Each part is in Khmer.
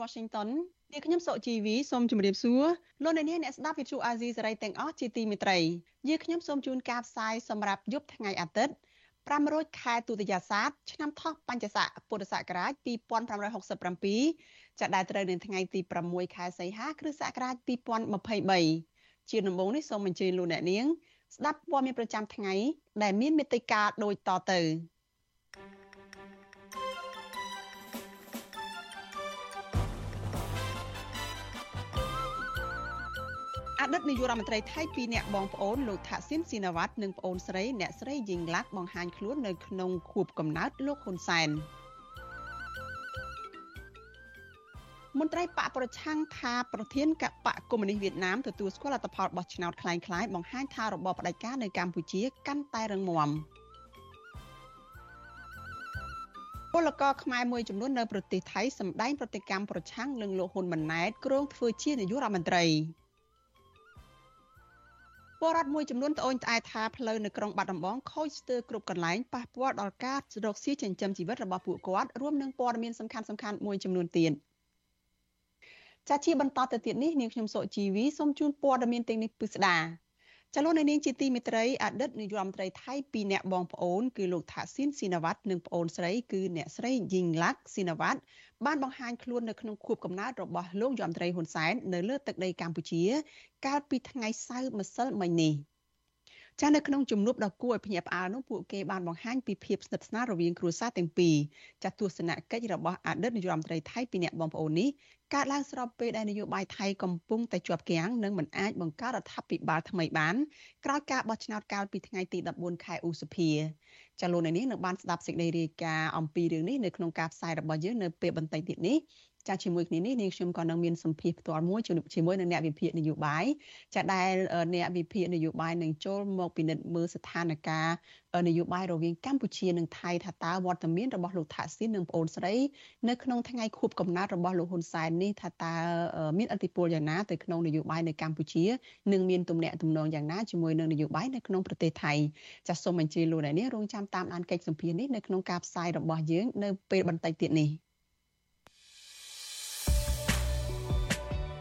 Washington នាងខ្ញុំសុជីវីសូមជម្រាបសួរលោកអ្នកនាងអ្នកស្ដាប់វិទ្យុអាស៊ីសេរីទាំងអស់ជាទីមេត្រីយើងខ្ញុំសូមជូនការផ្សាយសម្រាប់យប់ថ្ងៃអាទិត្យ500ខែទុតិយាសាទឆ្នាំថោះបញ្ញស័កពុរសករាជ2567ចាប់ដែលត្រូវនៅថ្ងៃទី6ខែសីហាគ្រិស្តសករាជ2023ជាដំបូងនេះសូមអញ្ជើញលោកអ្នកនាង ស្ដាប់ព័ត៌មានប្រចាំថ្ងៃដែលមានមេត្តាដូចតទៅ អតីតនាយករដ្ឋមន្ត្រីថៃពីរនាក់បងប្អូនលោកថាក់ស៊ីនស៊ីណាវ៉ាត់និងប្អូនស្រីអ្នកស្រីយីងឡាក់បង្ហាញខ្លួននៅក្នុងខួបកំណើតលោកហ៊ុនសែនមន្ត្រីបកប្រឆាំងថាប្រធានកបកកុម្មុយនីសវៀតណាមទទួលស្គាល់លទ្ធផលបោះឆ្នោតคล้ายៗបង្ហាញថារបបផ្ដាច់ការនៅកម្ពុជាកាន់តែរឹងមាំពលករខ្មែរមួយចំនួននៅប្រទេសថៃសម្ដែងប្រតិកម្មប្រឆាំងនឹងលោកហ៊ុនម៉ាណែតគ្រងធ្វើជានាយករដ្ឋមន្ត្រី ពលរដ្ឋមួយចំនួនត្អូញត្អែថាផ្លូវនៅក្រុងបាត់ដំបងខូចស្ទើរគ្រប់កន្លែងប៉ះពាល់ដល់ការរកស៊ីចិញ្ចឹមជីវិតរបស់ពួកគាត់រួមនឹងព័ត៌មានសំខាន់សំខាន់មួយចំនួនទៀតចាជាបន្តទៅទៀតនេះនាងខ្ញុំសុជីវីសូមជូនព័ត៌មានទាំងនេះពិស្ដាចលនានាងជាទីមេត្រីអតីតនាយករដ្ឋមន្ត្រីថៃពីរអ្នកបងប្អូនគឺលោកថាស៊ីនស៊ីណាវ៉ាត់និងប្អូនស្រីគឺអ្នកស្រីយីងឡាក់ស៊ីណាវ៉ាត់ បានបង្ហាញខ្លួននៅក្នុងខួបកំណើតរបស់លោកយមត្រីហ៊ុនសែននៅលើទឹកដីកម្ពុជា កាលពីថ្ងៃសៅរ៍ម្សិលមិញនេះចានៅក្នុងជំនួបដ៏គួរឲ្យភ្ញាក់ផ្អើលនោះពួកគេបានបង្ហាញពីភាពស្និទ្ធស្នាលរវាងគ្រួសារទាំងពីរចាទស្សនកិច្ចរបស់អតីតនាយករដ្ឋមន្ត្រីថៃពីរនាក់បងប្អូននេះកើតឡើងស្របពេលដែលនយោបាយថៃកំពុងតែជាប់គាំងនិងមិនអាចបង្កើតរដ្ឋាភិបាលថ្មីបានក្រោយការបោះឆ្នោតកាលពីថ្ងៃទី14ខែឧសភា ចាលោកនេះនឹងបានស្ដាប់សេចក្តីរាយការណ៍អំពីរឿងនេះនៅក្នុងការផ្សាយរបស់យើងនៅពេលបន្តិចទៀតនេះ ចាជាមួយគ្នានេះនាងខ្ញុំក៏នឹងមានសម្ភារផ្ទាល់មួយជាមួយនឹងអ្នកវិភាគនយោបាយចាដែលអ្នកវិភាគនយោបាយនឹងចូលមកពិនិត្យមើលស្ថានភាពនយោបាយរវាងកម្ពុជានិងថៃថាតើវត្តមានរបស់លោកថាក់ស៊ីននិងប្អូនស្រីនៅក្នុងថ្ងៃខួបកំណើតរបស់លោកហ៊ុនសែននេះថាតើមានអធិបុលយ៉ាងណាទៅក្នុងនយោបាយនៅកម្ពុជានិងមានទំនាក់ទំនងយ៉ាងណាជាមួយនឹងនយោបាយនៅក្នុងប្រទេសថៃចាសសូមអញ្ជើញលោកអ្នកនាងរងចាំតាមដានកិច្ចសម្ភារនេះនៅក្នុងការផ្សាយរបស់យើងនៅពេលបន្តិចទៀតនេះ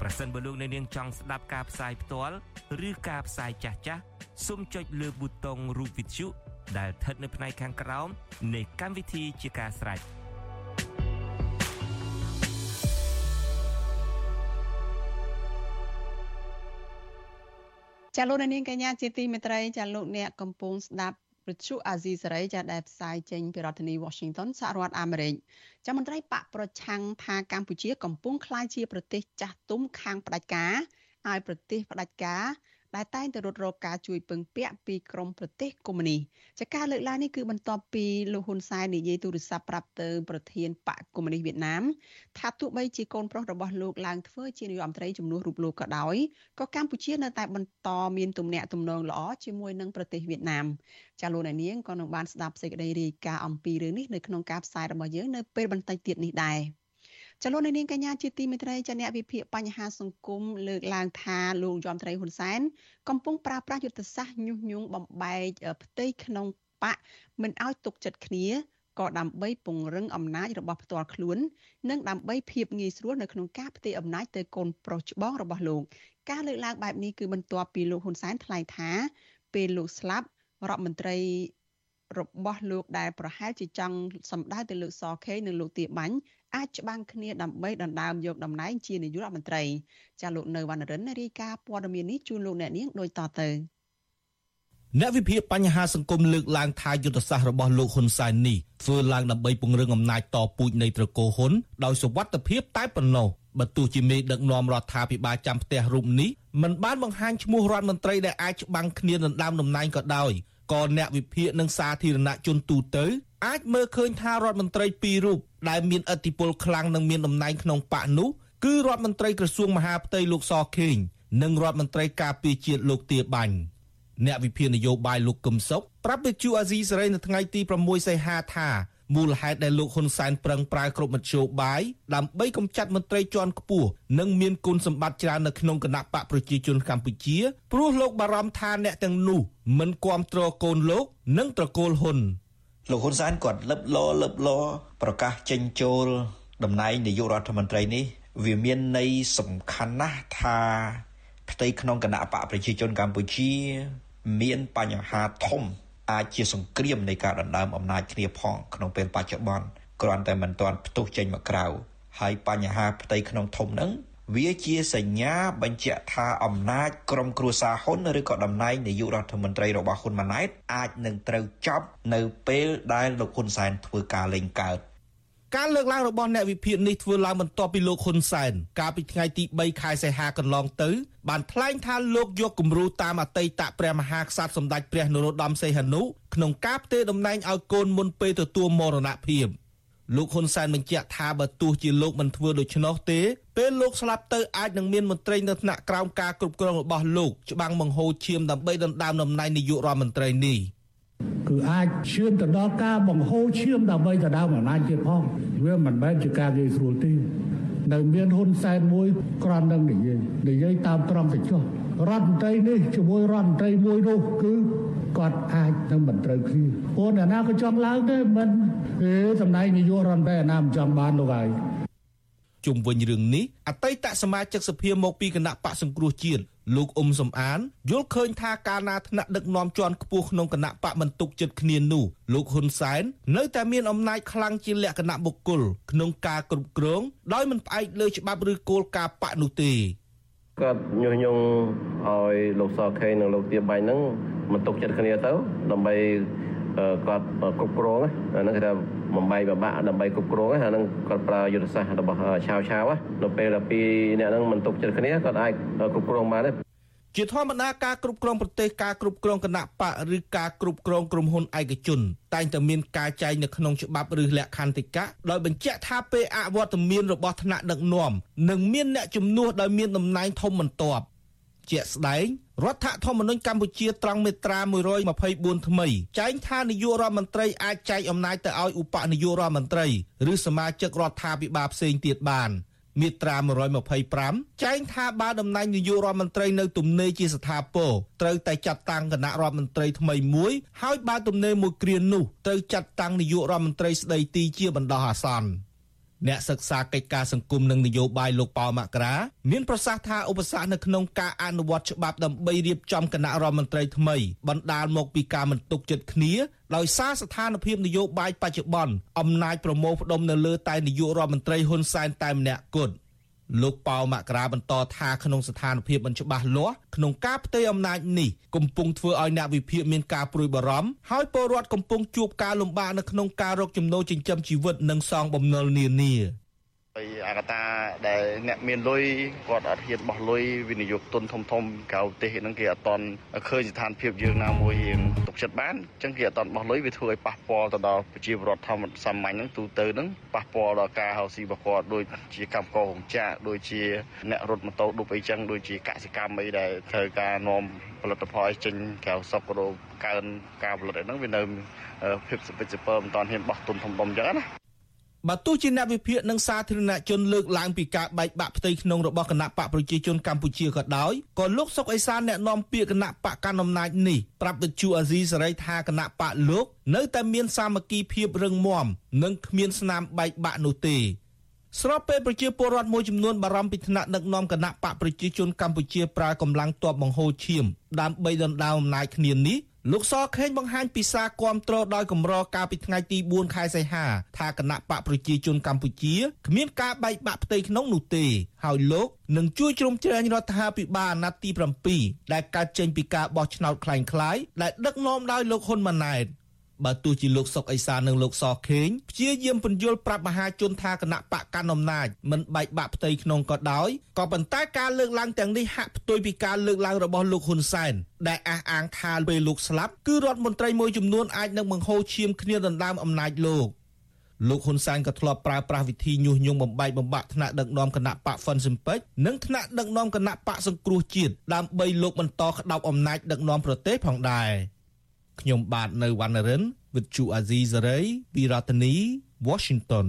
ប្រសិនបើលោកអ្នកនាងចង់ស្ដាប់ការផ្សាយផ្ទាល់ឬការផ្សាយចាស់ចាស់សូមចុចលើប៊ូតុងរូប Vithu ដែលស្ថិតនៅផ្នែកខាងក្រោមនៃកម្មវិធីជាការស្រេចចាលោកនាងកញ្ញាជាទីមេត្រីចាលោកអ្នកកំពុងស្ដាប់ វិទ្យុអាស៊ីសេរីចាដែលផ្សាយចេញពីរដ្ឋធានី Washington សហរដ្ឋអាមេរិកចាមន្ត្រីបកប្រឆាំងថាកម្ពុជាកំពុងក្លាយជាប្រទេសចាស់ទុំខាងផ្ដាច់ការឲ្យប្រទេសផ្ដាច់ការ ដែលតែងតែរត់រកការជួយពឹងពាក់ពីក្រមប្រទេសកុម្មុយនីសចាការលើកឡើងនេះគឺបន្ទាប់ពីលោកហ៊ុនសែននិយាយទូរស័ព្ទប្រាប់ទៅប្រធានបកកុម្មុយនីសវៀតណាមថាទោះបីជាកូនប្រុសរបស់លោកឡើងធ្វើជានាយករដ្ឋមន្ត្រីជំនួសរូបលោកក៏ដោយក៏កម្ពុជានៅតែបន្តមានទំនាក់ទំនងល្អជាមួយនឹងប្រទេសវៀតណាមចាលោកនាងក៏នឹងបានស្ដាប់សេចក្តីរាយការណ៍អំពីរឿងនេះនៅក្នុងការផ្សាយរបស់យើងនៅពេលបន្តិចទៀតនេះដែរ ចលនានាងកញ្ញាជាទីមេត្រីចាអ្នកវិភាគបញ្ហាសង្គមលើកឡើងថាលោកយមត្រីហ៊ុនសែនកំពុងប្រើប្រាស់យុទ្ធសាស្ត្រញុះញង់បំបែកផ្ទៃក្នុងបកមិនឲ្យទុកចិត្តគ្នាក៏ដើម្បីពង្រឹងអំណាចរបស់ផ្ទាល់ខ្លួន និងដើម្បីភាពងាយស្រួលនៅក្នុងការផ្ទេរអំណាចទៅកូនប្រុសច្បងរបស់លោកការលើកឡើងបែបនេះគឺបន្ទាប់ពីលោកហ៊ុនសែនថ្លែងថា ពេលលោកស្លាប់រដ្ឋមន្ត្រីរបស់លោកដែលប្រហែលជាចង់សម្ដៅទៅលោកសខេនិងលោកទាបាញ់ អាចច្បាំងគ្នាដើម្បីដណ្ដើមយកតំណែងជានាយករដ្ឋមន្ត្រីចាលោកនៅវណ្ណរិនរាយការណ៍ព័ត៌មាននេះជូនលោកអ្នកនាងដូចតទៅអ្នកវិភាគបញ្ហាសង្គមលើកឡើងថាយុទ្ធសាស្ត្ររបស់លោកហ៊ុនសែននេះធ្វើឡើងដើម្បីពង្រឹងអំណាចតពូជនៃត្រកូលហ៊ុនដោយសុវត្ថិភាពតែប៉ុណ្ណោះបើទោះជាមេដឹកនាំរដ្ឋាភិបាលចាំផ្ទះរូបនេះមិនបានបង្ហាញឈ្មោះរដ្ឋមន្ត្រីដែលអាចច្បាំងគ្នាដណ្ដើមតំណែងក៏ដោយក៏អ្នកវិភាគនិងសាធារណជនទូទៅ អាចមើលឃើញថារដ្ឋមន្ត្រីពីររូបដែលមានឥទ្ធិពលខ្លាំងនិងមានតំណែងក្នុងបកនោះគឺរដ្ឋមន្ត្រីក្រសួងមហាផ្ទៃលោកសខេងនិងរដ្ឋមន្ត្រីការពារជាតិលោកទាបាញ់អ្នកវិភាគនយោបាយលោកកឹមសុខប្រាប់វិទ្យុអាស៊ីសេរីនៅថ្ងៃទី6សីហាថាមូលហេតុដែលលោកហ៊ុនសែនប្រឹងប្រែងគ្រប់មធ្យោបាយដើម្បីកម្ចាត់មន្ត្រីជាន់ខ្ពស់និងមានគុណសម្បត្តិច្រើននៅក្នុងគណៈបកប្រជាជនកម្ពុជាព្រោះលោកបារម្ភថាអ្នកទាំងនោះមិនគ្រប់គ្រងកូនលោក និងត្រកូលហ៊ុន លោកហ៊ុនសែនគាត់លឹបលលឹបលប្រកាសចេញចូលតំណែងនាយករដ្ឋមន្ត្រីនេះ វាមានន័យសំខាន់ណាស់ថា ផ្ទៃក្នុងគណៈបកប្រជាជនកម្ពុជា មានបញ្ហាធំ អាចជាសង្គ្រាមនៃការដណ្ដើមអំណាចគ្នាផងក្នុងពេលបច្ចុប្បន្នគ្រាន់តែមិនទាន់ផ្ទុះចេញមកក្រៅហើយបញ្ហាផ្ទៃក្នុងធំហ្នឹង វាជាសញ្ញាបញ្ជាក់ថាអំណាចក្រុមគ្រួសារហ៊ុនឬក៏តំណែងនាយករដ្ឋមន្ត្រីរបស់ហ៊ុនម៉ាណែតអាចនឹងត្រូវចប់នៅពេលដែលលោកហ៊ុនសែនធ្វើការលេងកើតការលើកឡើងរបស់អ្នកវិភាគនេះធ្វើឡើងបន្ទាប់ពីលោកហ៊ុនសែនកាលពីថ្ងៃទី3ខែសីហាកន្លងទៅបានថ្លែងថាលោកយកគំរូតាមអតីតព្រះមហាក្សត្រសម្ដេចព្រះនរោត្តមសីហនុក្នុងការផ្ទេរតំណែងឲ្យកូនមុនពេលទទួលមរណភាព លោកហ៊ុនសែនបញ្ជាក់ថាបើទោះជាលោកមិនធ្វើដូច្នោះទេពេលលោកស្លាប់ទៅអាចនឹងមានមន្ត្រីនៅថ្នាក់ក្រោមការគ្រប់គ្រងរបស់លោកច្បាំងបង្ហូរឈាមដើម្បីដណ្ដើមតំណែងនាយករដ្ឋមន្ត្រីនេះ។ គឺអាចឈានទៅដល់ការបង្ហូរឈាមដើម្បីទៅដើមអំណាចទៀតផងវាមិនមែនជាការនិយាយស្រួលទេនៅមានហ៊ុនសែនមួយក្រន់នឹងនិយាយនិយាយតាមត្រង់ទៅចុះរដ្ឋមន្ត្រីនេះជាមួយរដ្ឋមន្ត្រីមួយនោះគឺគាត់អាចនឹងមិនត្រូវគ្នាព្រោះអ្នកណាក៏ចង់ឡើងដែរមិនអេតំណែងនាយករដ្ឋមន្ត្រីអាណាមិនចង់បានលោកហើយ ជុំវិញរឿងនេះអតីតសមាជិកសភាមកពីគណៈបកសង្គ្រោះជាតិលោកអ៊ុំសំអានយល់ឃើញថាការណាថ្នាក់ដឹកនាំជាន់ខ្ពស់ក្នុងគណៈបកមិនទុកចិត្តគ្នានោះលោកហ៊ុនសែននៅតែមានអំណាចខ្លាំងជាលក្ខណៈបុគ្គលក្នុងការគ្រប់គ្រងដោយមិនផ្អែកលើច្បាប់ឬគោលការណ៍បកនោះទេគាត់ញុះញង់ឲ្យលោកសខេនិងលោកទៀបបាញ់ហ្នឹងមិនទុកចិត្តគ្នាទៅដើម្បីគាត់គ្រប់គ្រងហ្នឹងគេថា បំបីបបាក់ដើម្បីគ្រប់គ្រងហ្នឹងគាត់ប្រើយុទ្ធសាស្ត្ររបស់ឆាវឆាវនៅពេលដែលពីរអ្នកហ្នឹងមិនទុកចិត្តគ្នាគាត់អាចគ្រប់គ្រងបានទេជាធម្មតាការគ្រប់គ្រងប្រទេសការគ្រប់គ្រងគណៈបកឬការគ្រប់គ្រងក្រុមហ៊ុនឯកជន តែងតែមានការចែងនៅក្នុងច្បាប់ឬលក្ខន្តិកៈដោយបញ្ជាក់ថាពេលអវត្តមានរបស់ថ្នាក់ដឹកនាំនឹងមានអ្នកជំនួសដោយមានតំណែងធំបន្ទាប់ជាក់ស្ដែង រដ្ឋធម្មនុញ្ញកម្ពុជាត្រង់មេត្រា124ថ្មីចែងថានាយករដ្ឋមន្ត្រីអាចចែកអំណាចទៅឲ្យឧបនាយករដ្ឋមន្ត្រីឬសមាជិករដ្ឋាភិបាលផ្សេងទៀតបានមាត្រា125ចែងថាបើតំណែងនាយករដ្ឋមន្ត្រីនៅទំនេរជាស្ថាពរត្រូវតែចាត់តាំងគណៈរដ្ឋមន្ត្រីថ្មីមួយហើយបើទំនេរមួយគ្រានោះត្រូវចាត់តាំងនាយករដ្ឋមន្ត្រីស្ដីទីជាបណ្ដោះអាសន្ន អ្នកសិក្សាកិច្ចការសង្គមនិងនយោបាយលោកប៉ៅមករាមានប្រសាសន៍ថាឧបសគ្គនៅក្នុងការអនុវត្តច្បាប់ដើម្បីរៀបចំគណៈរដ្ឋមន្ត្រីថ្មីបណ្ដាលមកពីការមិនទុកចិត្តគ្នាដោយសារស្ថានភាពនយោបាយបច្ចុប្បន្នអំណាចប្រមូលផ្ដុំនៅលើតែនាយករដ្ឋមន្ត្រីហ៊ុនសែនតែម្នាក់គត់ លោកប៉ៅមករាបន្តថាក្នុងស្ថានភាពមិនច្បាស់លាស់ក្នុងការផ្ទេរអំណាចនេះកំពុងធ្វើឲ្យអ្នកវិភាគមានការព្រួយបារម្ភហើយពលរដ្ឋកំពុងជួបការលំបាកនៅក្នុងការរកចំណូលចិញ្ចឹមជីវិតនិងសងបំណុលនានាហើយ អាកតាដែលអ្នកមានលុយគាត់អត់ហ៊ានបោះលុយវិនិយោគទុនធំធំក្រៅប្រទេសហ្នឹងគេអត់តន់ឃើញស្ថានភាពយើងណាមួយរៀងទុកចិត្តបានអញ្ចឹងគេអត់តន់បោះលុយវាធ្វើឲ្យប៉ះពាល់ទៅដល់ប្រជាពលរដ្ឋធម្មសាមញ្ញហ្នឹងទូទៅហ្នឹងប៉ះពាល់ដល់ការហៅស៊ីរបស់គាត់ដូចជាកម្មកររោងចក្រដូចជាអ្នករត់ម៉ូតូឌុបអីចឹងដូចជាកសិកម្មអីដែលត្រូវការនាំផលិតផលចេញក្រៅស្រុករោកើនការផលិតអីហ្នឹងវានៅភាពសុពិចពើមិនតាន់ហ៊ានបោះទុនធំៗអញ្ចឹងណា បើទោះជាអ្នកវិភាគនិងសាធារណជនលើកឡើងពីការបែកបាក់ផ្ទៃក្នុងរបស់គណៈបកប្រជាជនកម្ពុជាក៏ដោយក៏លោកសុកអេសានអ្នកនាំពាក្យគណៈបកកណ្ដាលអំណាចនេះប្រាប់វិទ្យុអាស៊ីសេរីថាគណៈបកលោកនៅតែមានសាមគ្គីភាពរឹងមាំនិងគ្មានស្នាមបែកបាក់នោះទេស្របពេលប្រជាពលរដ្ឋមួយចំនួនបារម្ភពីថ្នាក់ដឹកនាំគណៈបកប្រជាជនកម្ពុជាប្រើកម្លាំងទ័ពបង្ហូរឈាមដើម្បីដណ្ដើមអំណាចគ្នានេះ លោកសខេងបង្ហាញពីសារគាំទ្រដោយកម្រកាលពីថ្ងៃទី4ខែសីហាថាគណៈបកប្រជាជនកម្ពុជាគ្មានការបែកបាក់ផ្ទៃក្នុងនោះទេហើយលោកនឹងជួយជ្រោមជ្រែងរដ្ឋាភិបាលអាណត្តិទី7ដែលកើតចេញពីការបោះឆ្នោតคล้ายៗដែលដឹកនាំដោយលោកហ៊ុនម៉ាណែត បើទោះជាលោកសុកអេសាននិងលោកសខេងព្យាយាមពន្យល់ប្រាប់មហាជនថាគណៈបកកណ្ដាលអំណាចមិនបែកបាក់ផ្ទៃក្នុងក៏ដោយក៏ប៉ុន្តែការលើកឡើងទាំងនេះហាក់ផ្ទុយពីការលើកឡើងរបស់លោកហ៊ុនសែនដែលអះអាងថាពេលលោកស្លាប់គឺរដ្ឋមន្ត្រីមួយចំនួនអាចនឹងបង្ហូរឈាមគ្នាដណ្ដើមអំណាចលោកលោកហ៊ុនសែនក៏ធ្លាប់ប្រើប្រាស់វិធីញុះញង់បំបែកបំបាក់ថ្នាក់ដឹកនាំគណៈបកហ្វុនស៊ិមពេចនិងថ្នាក់ដឹកនាំគណៈបកសង្គ្រោះជាតិដើម្បីលោកបន្តក្តោបអំណាចដឹកនាំប្រទេសផងដែរ។ ខ្ញុំបាទនៅវណ្ណរិន with Chu Azizi Saray ពីរដ្ឋធានី Washington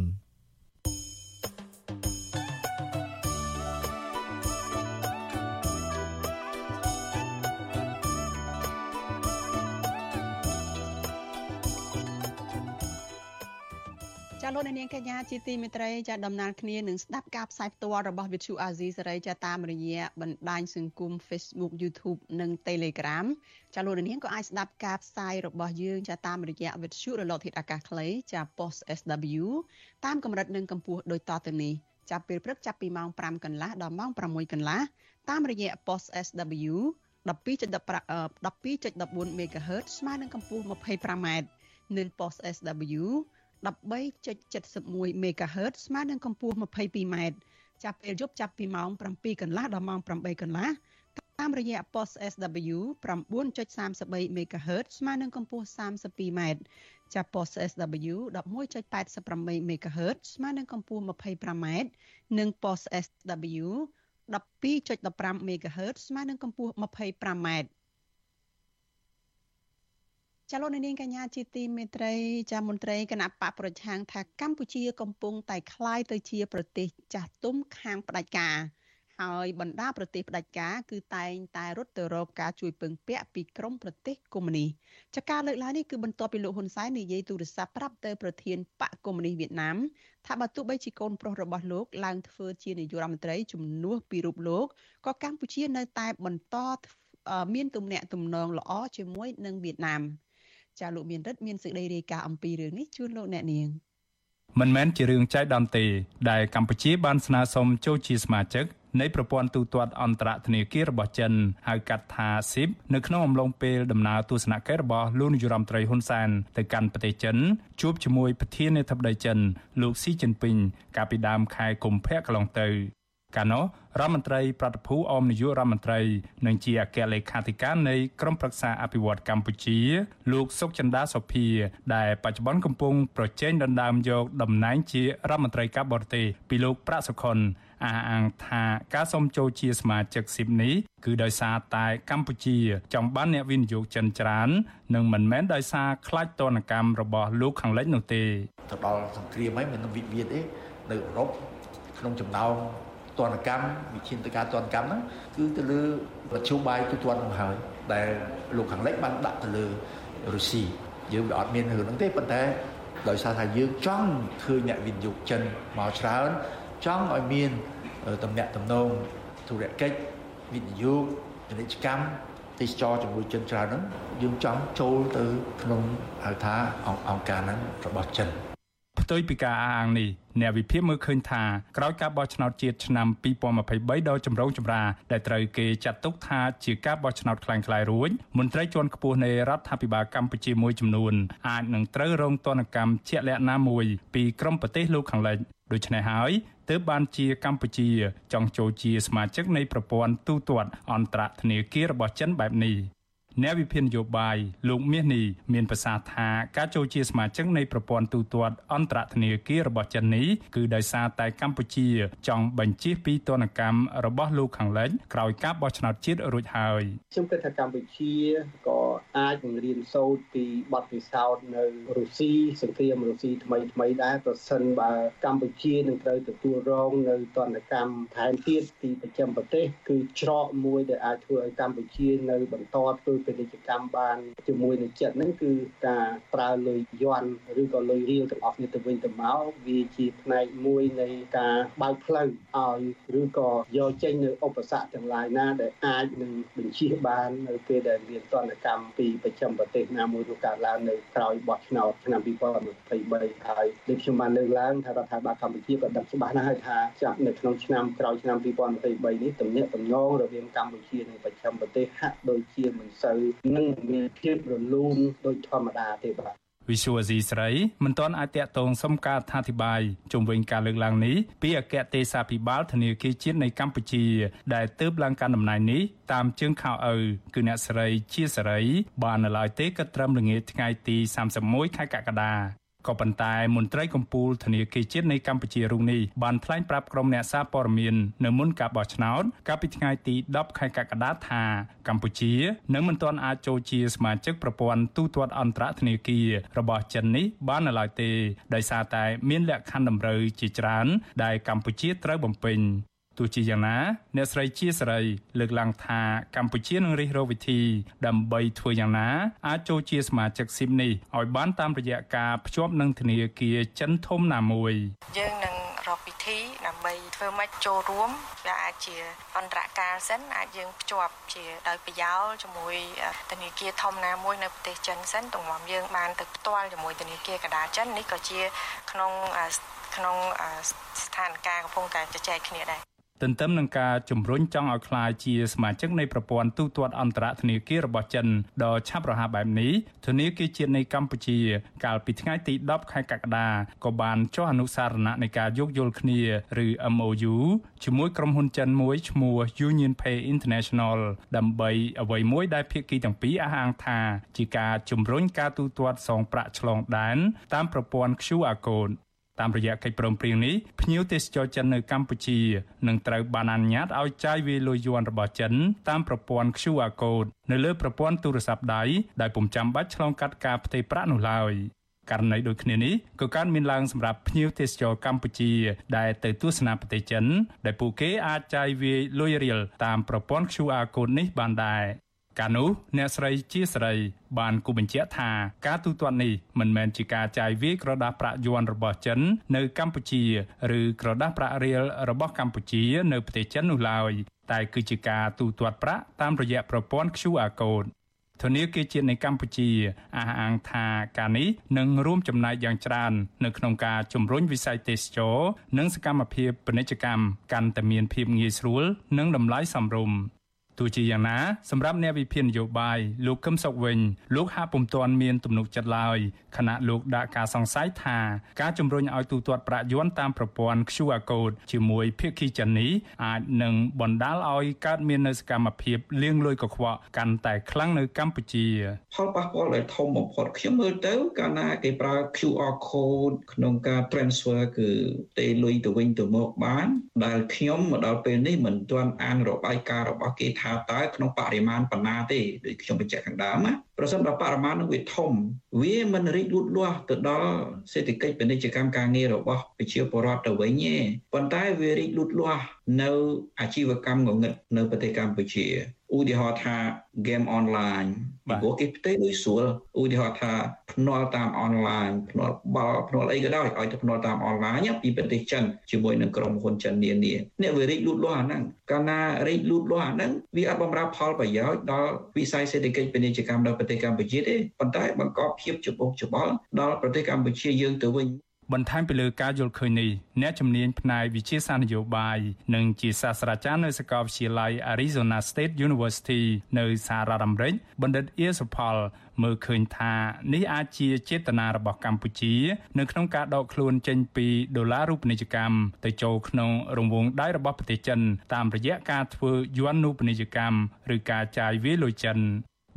លោកនាងកញ្ញាជាទីមេត្រីចាដំណើរគ្នានឹងស្ដាប់ការផ្សាយផ្ទាល់របស់ Vithu Azizi សេរីចាតាមរយៈបណ្ដាញសង្គម Facebook YouTube និង Telegram ចាលោកនាងក៏អាចស្ដាប់ការផ្សាយរបស់យើងចាតាមរយៈ Vithu រលកធាតុអាកាសខ្លីចា Post SW តាមកម្រិតនិងកម្ពស់ដូចតទៅនេះចាប់ពេលព្រឹកចាប់ពីម៉ោង5កន្លះដល់ម៉ោង6កន្លះតាមរយៈ Post SW 12.14 MHz ស្មើនឹងកម្ពស់ 25m និង Post SW 13.71 MHz ស្មើនឹងកម្ពស់ 22m ចាប់ពេលយប់ចាប់ពីម៉ោង7កន្លះដល់ម៉ោង8កន្លះតាមរយៈ post SW 9.33 MHz ស្មើនឹងកម្ពស់ 32m ចាប់ post SW 11.88 MHz ស្មើនឹងកម្ពស់ 25m និង post SW 12.15 MHz ស្មើនឹងកម្ពស់ 25m ចលនានាងកញ្ញាជាទីមេត្រីចាមន្ត្រីគណៈបកប្រឆាំងថាកម្ពុជាកំពុងតែคล้ายទៅជាប្រទេសចាស់ទុំខាងផ្ដាច់ការហើយបណ្ដាប្រទេសផ្ដាច់ការគឺតែងតែរត់ទៅរកការជួយពឹងពាក់ពីក្រមប្រទេសកុម្មុយនីសចាការលើកឡើងនេះគឺបន្ទាប់ពីលោកហ៊ុនសែននិយាយទូរស័ព្ទប្រាប់ទៅប្រធានបកកុម្មុយនីសវៀតណាមថាបើទោះបីជាកូនប្រុសរបស់លោកឡើងធ្វើជានាយករដ្ឋមន្ត្រីជំនួសពីរូបលោកក៏កម្ពុជានៅតែបន្តមានទំនាក់ទំនងល្អជាមួយនឹងវៀតណាម ចាលោកមានរិទ្ធមានសេចក្តីរាយការណ៍អំពីរឿងនេះជូនលោកអ្នកនាងមិនមែនជារឿងចៃដន្យទេដែលកម្ពុជាបានស្នើសុំចូលជាសមាជិកនៃប្រព័ន្ធទូទាត់អន្តរធនាគាររបស់ចិនហៅកាត់ថា SIP នៅក្នុងអំឡុងពេលដំណើរទស្សនកិច្ចរបស់លោកនាយរដ្ឋមន្ត្រីហ៊ុនសែនទៅកាន់ប្រទេសចិនជួបជាមួយប្រធានាធិបតីចិនលោកស៊ីជីនពីងកាលពីដើមខែកុម្ភៈកន្លងទៅ កាលនោះរដ្ឋមន្ត្រីប្រតិភូអមនាយករដ្ឋមន្ត្រីនិងជាអគ្គលេខាធិការនៃក្រមប្រឹក្សាអភិវឌ្ឍកម្ពុជា លោកសុកចិន្តាសុភា ដែលបច្ចុប្បន្នកំពុងប្រជែងដណ្ដើមយកតំណែងជារដ្ឋមន្ត្រីការបរទេសពីលោកប្រាក់សុខុនអះអាងថាការសុំចូលជាសមាជិកស៊ីបនេះគឺដោយសារតែកម្ពុជាចង់បានអ្នកវិនិយោគចិនច្រើន និងមិនមែនដោយសារខ្លាចទណ្ឌកម្មរបស់លោកខាងលិចនោះទេទៅដល់សង្គ្រាមហើយមិនវិវាទទេនៅអឺរ៉ុបក្នុងចំណោម ទណ្ឌកម្មវិធានទៅការទណ្ឌកម្មហ្នឹងគឺទៅលើមធ្យោបាយទូទាត់នោះហើយដែលលោកខាងលិចបានដាក់ទៅលើរុស្ស៊ីយើងវាអត់មានរឿងហ្នឹងទេប៉ុន្តែដោយសារថាយើងចង់ឃើញអ្នកវិនិយោគចិនមកច្រើនចង់ឲ្យមានតំណែងតំណងធុរកិច្ចវិនិយោគពាណិជ្ជកម្មទេសចរជាមួយចិនច្រើនហ្នឹងយើងចង់ចូលទៅក្នុងហៅថាអង្គការហ្នឹងរបស់ចិន ផ្ទុយពីការអះអាងនេះអ្នកវិភាគមើលឃើញថាក្រោយការបោះឆ្នោតជាតិឆ្នាំ2023ដ៏ចម្រូងចម្រាដែលត្រូវគេចាត់ទុកថាជាការបោះឆ្នោតខ្លាំងក្លាយរួចមន្ត្រីជាន់ខ្ពស់នៃរដ្ឋាភិបាលកម្ពុជាមួយចំនួនអាចនឹងត្រូវរងទណ្ឌកម្មជាក់លាក់ណាមួយពីក្រមប្រទេសលោកខាងលិចដូច្នេះហើយទើបបានជាកម្ពុជាចង់ចូលជាសមាជិកនៃប្រព័ន្ធទូតទាត់អន្តរធនាគាររបស់ចិនបែបនេះ។ អ្នកវិភាគនយោបាយលោកមាសនេះមានប្រសាសន៍ថាការចូលជាសមាជិកនៃប្រព័ន្ធទូទាត់អន្តរធនាគាររបស់ចិននេះគឺដោយសារតែកម្ពុជា ចង់បញ្ជៀសពីទណ្ឌកម្មរបស់លោកខាងលិចក្រោយការបោះឆ្នោតជាតិរួចហើយខ្ញុំគិតថាកម្ពុជាក៏អាចនឹងរៀនសូត្រពីបទពិសោធន៍នៅរុស្ស៊ីសង្គ្រាមរុស្ស៊ីថ្មីថ្មីដែរប្រសិនបើកម្ពុជានឹងត្រូវទទួលរងនៅទណ្ឌកម្មថែមទៀតពីប្រចាំប្រទេស គឺច្រកមួយដែលអាចធ្វើឲ្យកម្ពុជានៅបន្តធ្វើពាណិជ្ជកម្មបានជាមួយនឹងចិត្តហ្នឹងគឺការប្រើលុយយន់ឬក៏លុយរៀលទាំងអស់គ្នាទៅវិញទៅមកវាជាផ្នែកមួយនៃការបើកផ្លូវឲ្យឬក៏យកចេញនៅឧបសគ្គទាំងឡាយណាដែលអាចនឹងបញ្ជៀសបាននៅពេលដែលមានទណ្ឌកម្មពីប្រចាំប្រទេសណាមួយរួមកើតឡើងនៅក្រោយបោះឆ្នោតឆ្នាំ2023ហើយដូចខ្ញុំបានលើកឡើងថារដ្ឋាភិបាលកម្ពុជាក៏ដឹងច្បាស់ណាស់ហើយថាចាក់នៅក្នុងឆ្នាំក្រោយឆ្នាំ2023នេះទំនាក់ទំនងរវាងកម្ពុជានិងប្រចាំប្រទេសហាក់ដូចជាមិនសូវនឹងមានភាពរលូនដូចធម្មតាទេបាទវិសុវអាស៊ីស្រីមិនទាន់អាចតាក់ទងសុំការអធិប្បាយជុំវិញការលើកឡើងនេះពីអគ្គទេសាភិបាលធនាគារជាតិនៃកម្ពុជា ដែលទើបឡើងកាន់តំណែងនេះតាមជើងខោឪគឺអ្នកស្រីជាសេរីបាននៅឡើយទេក៏ត្រឹមល្ងាចថ្ងៃទី31ខែកក្កដា ក៏ប៉ុន្តែមន្ត្រីកម្ពុជាធនាគារជាតិនៃកម្ពុជារូបនេះបានថ្លែងប្រាប់ក្រុមអ្នកសារព័ត៌មាននៅមុនការបោះឆ្នោតកាលពីថ្ងៃទី10ខែកក្កដាថាកម្ពុជានឹងមិនទាន់អាចចូលជាសមាជិកប្រព័ន្ធទូទាត់អន្តរធនាគាររបស់ចិននេះបាននៅឡើយទេដោយសារតែមានលក្ខខណ្ឌតម្រូវជាច្រើនដែលកម្ពុជាត្រូវបំពេញ ទោះជាយ៉ាងណាអ្នកស្រីជាសេរីលើកឡើងថាកម្ពុជានឹងរិះរកវិធីដើម្បីធ្វើយ៉ាងណាអាចចូលជាសមាជិកស៊ីមនេះឲ្យបានតាមរយៈការភ្ជាប់នឹងធនាគារចិនធំណាមួយយើងនឹងរកវិធីដើម្បីធ្វើម៉េចចូលរួមវាអាចជាអន្តរការសិនអាចយើងភ្ជាប់ជាដោយប្រយោលជាមួយធនាគារធំណាមួយនៅប្រទេសចិនសិនទង្រាំយើងបានទៅផ្ទាល់ជាមួយធនាគារកណ្ដាលចិននេះក៏ជាក្នុងក្នុងស្ថានភាពកំពុងតែជជែកគ្នាដែរ ទន្ទឹមនឹងការជំរុញចង់ឲ្យក្លាយជាសមាជិកនៃប្រព័ន្ធទូទាត់អន្តរធនាគាររបស់ចិនដ៏ឆាប់រហ័សបែបនេះធនាគារជាតិនៃកម្ពុជា កាលពីថ្ងៃទី10ខែកក្កដាក៏បានចុះអនុសារណៈនៃការយោគយល់គ្នាឬ MOU ជាមួយក្រុមហ៊ុនចិនមួយឈ្មោះ Union Pay International ដើម្បីអ្វីមួយដែលភាគីទាំងពីរអះអាងថាជាការជំរុញការទូទាត់សងប្រាក់ឆ្លងដែនតាមប្រព័ន្ធ QR code តាមរយៈកិច្ចព្រមព្រៀងនេះភ្ញៀវទេសចរចិននៅកម្ពុជានឹងត្រូវបានអនុញ្ញាតឲ្យចាយវាយលុយយួនរបស់ចិនតាមប្រព័ន្ធ QR code នៅលើប្រព័ន្ធទូរស័ព្ទដៃដែលពុំចាំបាច់ឆ្លងកាត់ការផ្ទេរប្រាក់នោះឡើយករណីដូចគ្នានេះក៏កើតមានឡើងសម្រាប់ភ្ញៀវទេសចរកម្ពុជា ដែលទៅទស្សនាប្រទេសចិន ដែលពួកគេអាចចាយវាយលុយរៀលតាមប្រព័ន្ធ QR code នេះបានដែរ កាលនោះអ្នកស្រីជាស្រី បានគូបញ្ជាក់ថាការទូទាត់នេះមិនមែនជាការចាយវាយក្រដាស់ប្រាក់យួនរបស់ចិន នៅកម្ពុជាឬក្រដាស់ប្រាក់រៀលរបស់កម្ពុជានៅប្រទេសចិននោះឡើយតែគឺជាការទូទាត់ប្រាក់តាមរយៈប្រព័ន្ធ QR code ធនាគារជាតិនៃកម្ពុជាអះអាងថាការនេះនឹងរួមចំណែកយ៉ាងច្រើននៅក្នុងការជំរុញវិស័យទេសចរនិងសកម្មភាពពាណិជ្ជកម្មកាន់តែមានភាពងាយស្រួលនិងតម្លៃសមរម្យ ទោះជាយ៉ាងណាសម្រាប់អ្នកវិភាគនយោបាយលោកកឹមសុខវិញលោកហាក់ពុំទាន់មានទំនុកចិត្តឡើយខណៈលោកដាក់ការសង្ស័យថាការជំរុញឲ្យទូទាត់ប្រាក់យួនតាមប្រព័ន្ធ QR code ជាមួយភាគីចិននេះអាចនឹងបណ្ដាលឲ្យកើតមាននូវសកម្មភាពលាងលុយកខ្វក់កាន់តែខ្លាំងនៅកម្ពុជាផលប៉ះពាល់ដែលធំបំផុតខ្ញុំមើលទៅកាលណាគេប្រើ QR code ក្នុងការ transfer គឺទេលុយទៅវិញទៅមកបានដែលខ្ញុំមកដល់ពេលនេះមិនទាន់អានរបាយការណ៍របស់គេថាតើក្នុងបរិមាណប៉ុណ្ណាទេដូចខ្ញុំបញ្ជាក់ខាងដើមណាប្រសិនបើបរិមាណនឹងវាធំវាមិនរីកលូតលាស់ទៅដល់សេដ្ឋកិច្ចពាណិជ្ជកម្មការងាររបស់ប្រជាពលរដ្ឋទៅវិញទេប៉ុន្តែវារីកលូតលាស់នៅអាជីវកម្មងងឹតនៅប្រទេសកម្ពុជា ឧទាហរណ៍ថា game online ពីព្រោះគេផ្ទេរដូចស្រួលឧទាហរណ៍ថាភ្នាល់តាម online ភ្នាល់បាល់ភ្នាល់អីក៏ដោយឲ្យទៅភ្នាល់តាម online ពីប្រទេសចិនជាមួយនឹងក្រុមហ៊ុនចិននានាអ្នកវារីកលូតលាស់អាហ្នឹងកាលណារីកលូតលាស់អាហ្នឹងវាអត់បំរើផលប្រយោជន៍ដល់វិស័យសេដ្ឋកិច្ចពាណិជ្ជកម្មដល់ប្រទេសកម្ពុជាទេប៉ុន្តែបង្កភាពច្បុកច្បល់ដល់ប្រទេសកម្ពុជាយើងទៅវិញ បន្ថែមពីលើការយល់ឃើញនេះអ្នកជំនាញផ្នែកវិទ្យាសាស្ត្រនយោបាយនិងជាសាស្ត្រាចារ្យនៅសាកលវិទ្យាល័យ Arizona State University នៅសហរដ្ឋអាមេរិកបណ្ឌិតអៀសុផលមើលឃើញថានេះអាចជាចេតនារបស់កម្ពុជា នៅក្នុងការដកខ្លួនចេញពីដុល្លាររូបនីយកម្មទៅចូលក្នុងរង្វង់ដៃរបស់ប្រទេសចិន តាមរយៈការធ្វើយន់នូបនីយកម្មឬការចាយវាយលុយចិន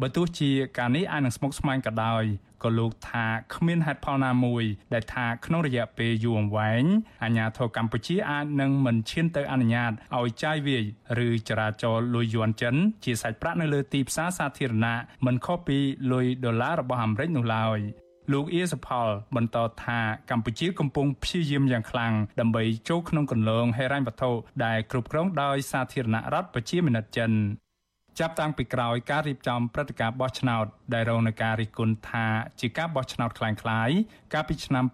បើទោះជាការនេះអាចនឹងស្មុគស្មាញក៏ដោយ ក៏លោកថាគ្មានហេតុផលណាមួយដែលថាក្នុងរយៈពេលយូរអង្វែងអាញាធរកម្ពុជាអាចនឹងមិនឈានទៅអនុញ្ញាតឲ្យចាយវាយឬចរាចរលុយយួនចិនជាសាច់ប្រាក់នៅលើទីផ្សារសាធារណៈមិនខុសពីលុយដុល្លាររបស់អាមេរិកនោះឡើយលោកអៀសផល បន្តថាកម្ពុជាកំពុងព្យាយាមយ៉ាងខ្លាំងដើម្បីចូលក្នុងគន្លងហិរញ្ញវត្ថុដែលគ្រប់គ្រងដោយសាធារណរដ្ឋប្រជាមានិតចិន ចាប់តាំងពីក្រោយការរៀបចំព្រឹត្តិការណ៍បោះឆ្នោតដែលរងនឹងការរិះគន់ថាជាការបោះឆ្នោតคล้ายៗកាលពីឆ្នាំ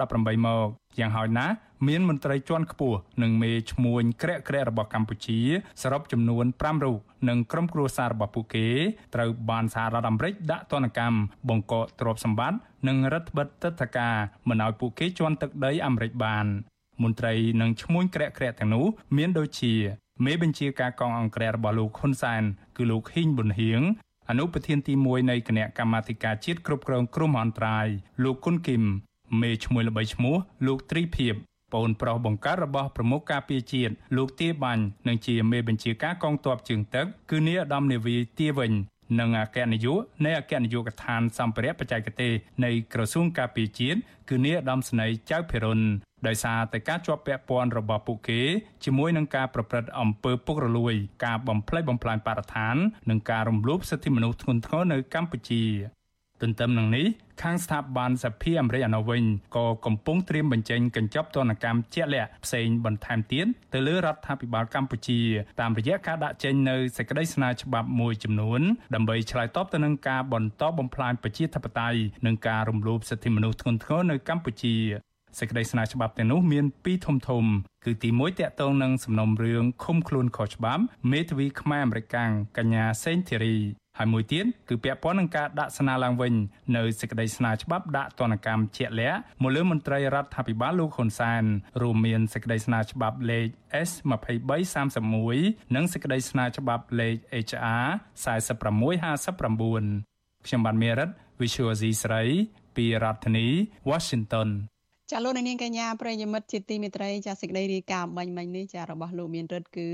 2018មកយ៉ាងហោចណាស់មានមន្ត្រីជាន់ខ្ពស់និងមេឈ្មួញក្រាក់ក្រាក់របស់កម្ពុជាសរុបចំនួន5រូបនិងក្រុមគ្រួសាររបស់ពួកគេត្រូវបានសហរដ្ឋអាមេរិកដាក់ទណ្ឌកម្មបង្កកទ្រព្យសម្បត្តិនិងរដ្ឋបិទទឹកធការមិនឲ្យពួកគេជន់ទឹកដីអាមេរិកបាន មន្ត្រីនិងឈ្មួញក្រាក់ក្រាក់ទាំងនោះមានដូចជា មេបញ្ជាការកងអង្គរៈរបស់លោកហ៊ុនសែនគឺលោកហ៊ីងប៊ុនហៀងអនុប្រធានទី1នៃគណៈកម្មាធិការជាតិគ្រប់គ្រងគ្រោះមហន្តរាយលោកគុនគឹមមេឈ្មោះល្បីឈ្មោះលោកទ្រីភិបប្អូនប្រុសបង្កើតរបស់ប្រមុខការពារជាតិលោកទាបាញ់និងជាមេបញ្ជាការកងទ័ពជើងទឹកគឺនាយឧត្តមនាវីទាវិញនិងអគ្គនាយកនៃអគ្គនាយកដ្ឋានសម្ភារៈបច្ចេកទេសនៃក្រសួងការពារជាតិគឺនាយឧត្តមស្នេហ៍ចៅភិរុន ដោយសារតែការជាប់ពាក់ព័ន្ធរបស់ពួកគេជាមួយនឹងការប្រព្រឹត្តអំពើពុករលួយ ការបំផ្លិចបំផ្លាញបរិស្ថាន និងការរំលោភសិទ្ធិមនុស្សធ្ងន់ធ្ងរនៅកម្ពុជាទន្ទឹមនឹងនេះខាងស្ថាប័នសភាអាមេរិកអនុវិញក៏កំពុងត្រៀមបញ្ចេញកញ្ចប់ទណ្ឌកម្មជាក់លាក់ផ្សេងបន្ថែមទៀតទៅលើរដ្ឋាភិបាលកម្ពុជាតាមរយៈការដាក់ចេញនៅសេចក្តីស្នើច្បាប់មួយចំនួនដើម្បីឆ្លើយតបទៅនឹងការបន្តបំផ្លាញប្រជាធិបតេយ្យនិងការរំលោភសិទ្ធិមនុស្សធ្ងន់ធ្ងរនៅកម្ពុជា សេចក្តីស្នើច្បាប់ទាំងនោះមានពីរធំធំ គឺទី1តាក់ទងនឹងសំណុំរឿងឃុំខ្លួនខុសច្បាប់មេធាវីខ្មែរអាមេរិកកញ្ញាសេងធីរីហើយមួយទៀតគឺពាក់ព័ន្ធនឹងការដាក់ស្នើឡើងវិញនៅសេចក្តីស្នើច្បាប់ដាក់ទណ្ឌកម្មជាក់លាក់មកលើមន្ត្រីរដ្ឋាភិបាលលោកហ៊ុនសែនរួមមានសេចក្តីស្នើច្បាប់លេខ S2331 និងសេចក្តីស្នើច្បាប់លេខ HR 4659ខ្ញុំបានមេរិត Visual C ស្រីពីរដ្ឋធានី Washington ចាលោកនាងកញ្ញាប្រិយមិត្តជាទីមេត្រីចាសេចក្តីរាយការណ៍បាញ់មិញនេះចារបស់លោកមានរិទ្ធគឺ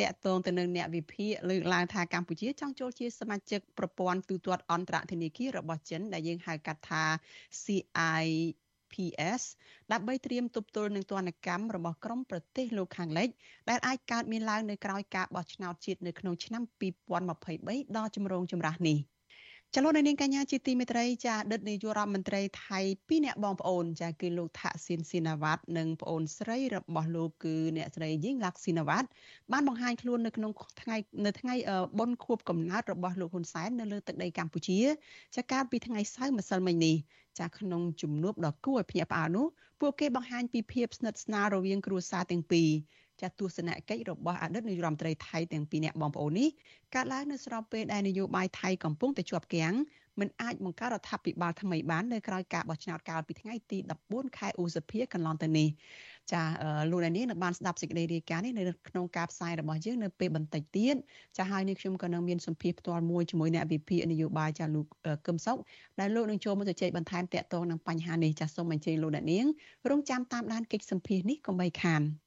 តកតងទៅនឹងអ្នកវិភាគលើកឡើងថាកម្ពុជាចង់ចូលជាសមាជិកប្រព័ន្ធទូទាត់អន្តរធនាគាររបស់ចិនដែលយើងហៅកាត់ថា CI PS ដើម្បីត្រៀមទប់ទល់នឹងទណ្ឌកម្មរបស់ក្រមប្រទេសលោកខាងលិចដែលអាចកើតមានឡើងនៅក្រៅការបោះឆ្នោតជាតិនៅក្នុងឆ្នាំ2023ដ៏ចម្រូងចម្រាសនេះ។ ចលនានាងកញ្ញាជាទីមេត្រីចាអតីតនាយករដ្ឋមន្ត្រីថៃពីរអ្នកបងប្អូនចាគឺលោកថាក់ស៊ីនស៊ីណាវ៉ាត់និងប្អូនស្រីរបស់លោកគឺអ្នកស្រីយីងឡាក់ស៊ីណាវ៉ាត់បានបង្ហាញខ្លួននៅក្នុងថ្ងៃនៅថ្ងៃបុណ្យខួបកំណើតរបស់លោកហ៊ុនសែននៅលើទឹកដីកម្ពុជាចាកាលពីថ្ងៃសៅរ៍ម្សិលមិញនេះចាក្នុងជំនួបដ៏គួរឲ្យភ្ញាក់ផ្អើលនោះពួកគេបង្ហាញពីភាពស្និទ្ធស្នាលរវាងគ្រួសារទាំងពីរ ចាទស្សនកិច្ចរបស់អតីតនាយរដ្ឋមន្ត្រីថៃទាំងពីរនាក់បងប្អូននេះកើតឡើងនៅស្របពេលដែលនយោបាយថៃកំពុងតែជាប់គាំងមិនអាចបង្កើតរដ្ឋាភិបាលថ្មីបាននៅក្រៅការបោះឆ្នោតកាលពីថ្ងៃទី14ខែឧសភាកន្លងទៅនេះចាលោកនាងនឹងបានស្ដាប់សេចក្តីរាយការណ៍នេះនៅក្នុងការផ្សាយរបស់យើងនៅពេលបន្តិចទៀតចាហើយនេះខ្ញុំក៏នឹងមានសម្ភារផ្ទាល់មួយជាមួយអ្នកវិភាគនយោបាយចាលោកកឹមសុកដែលលោកនឹងចូលមកជជែកបន្ថែមតកតងនឹងបញ្ហានេះចាសូមអញ្ជើញលោកអ្នកនាងរងចាំតាមដានកិច្ចសម្ភារនេះកុំបីខាន។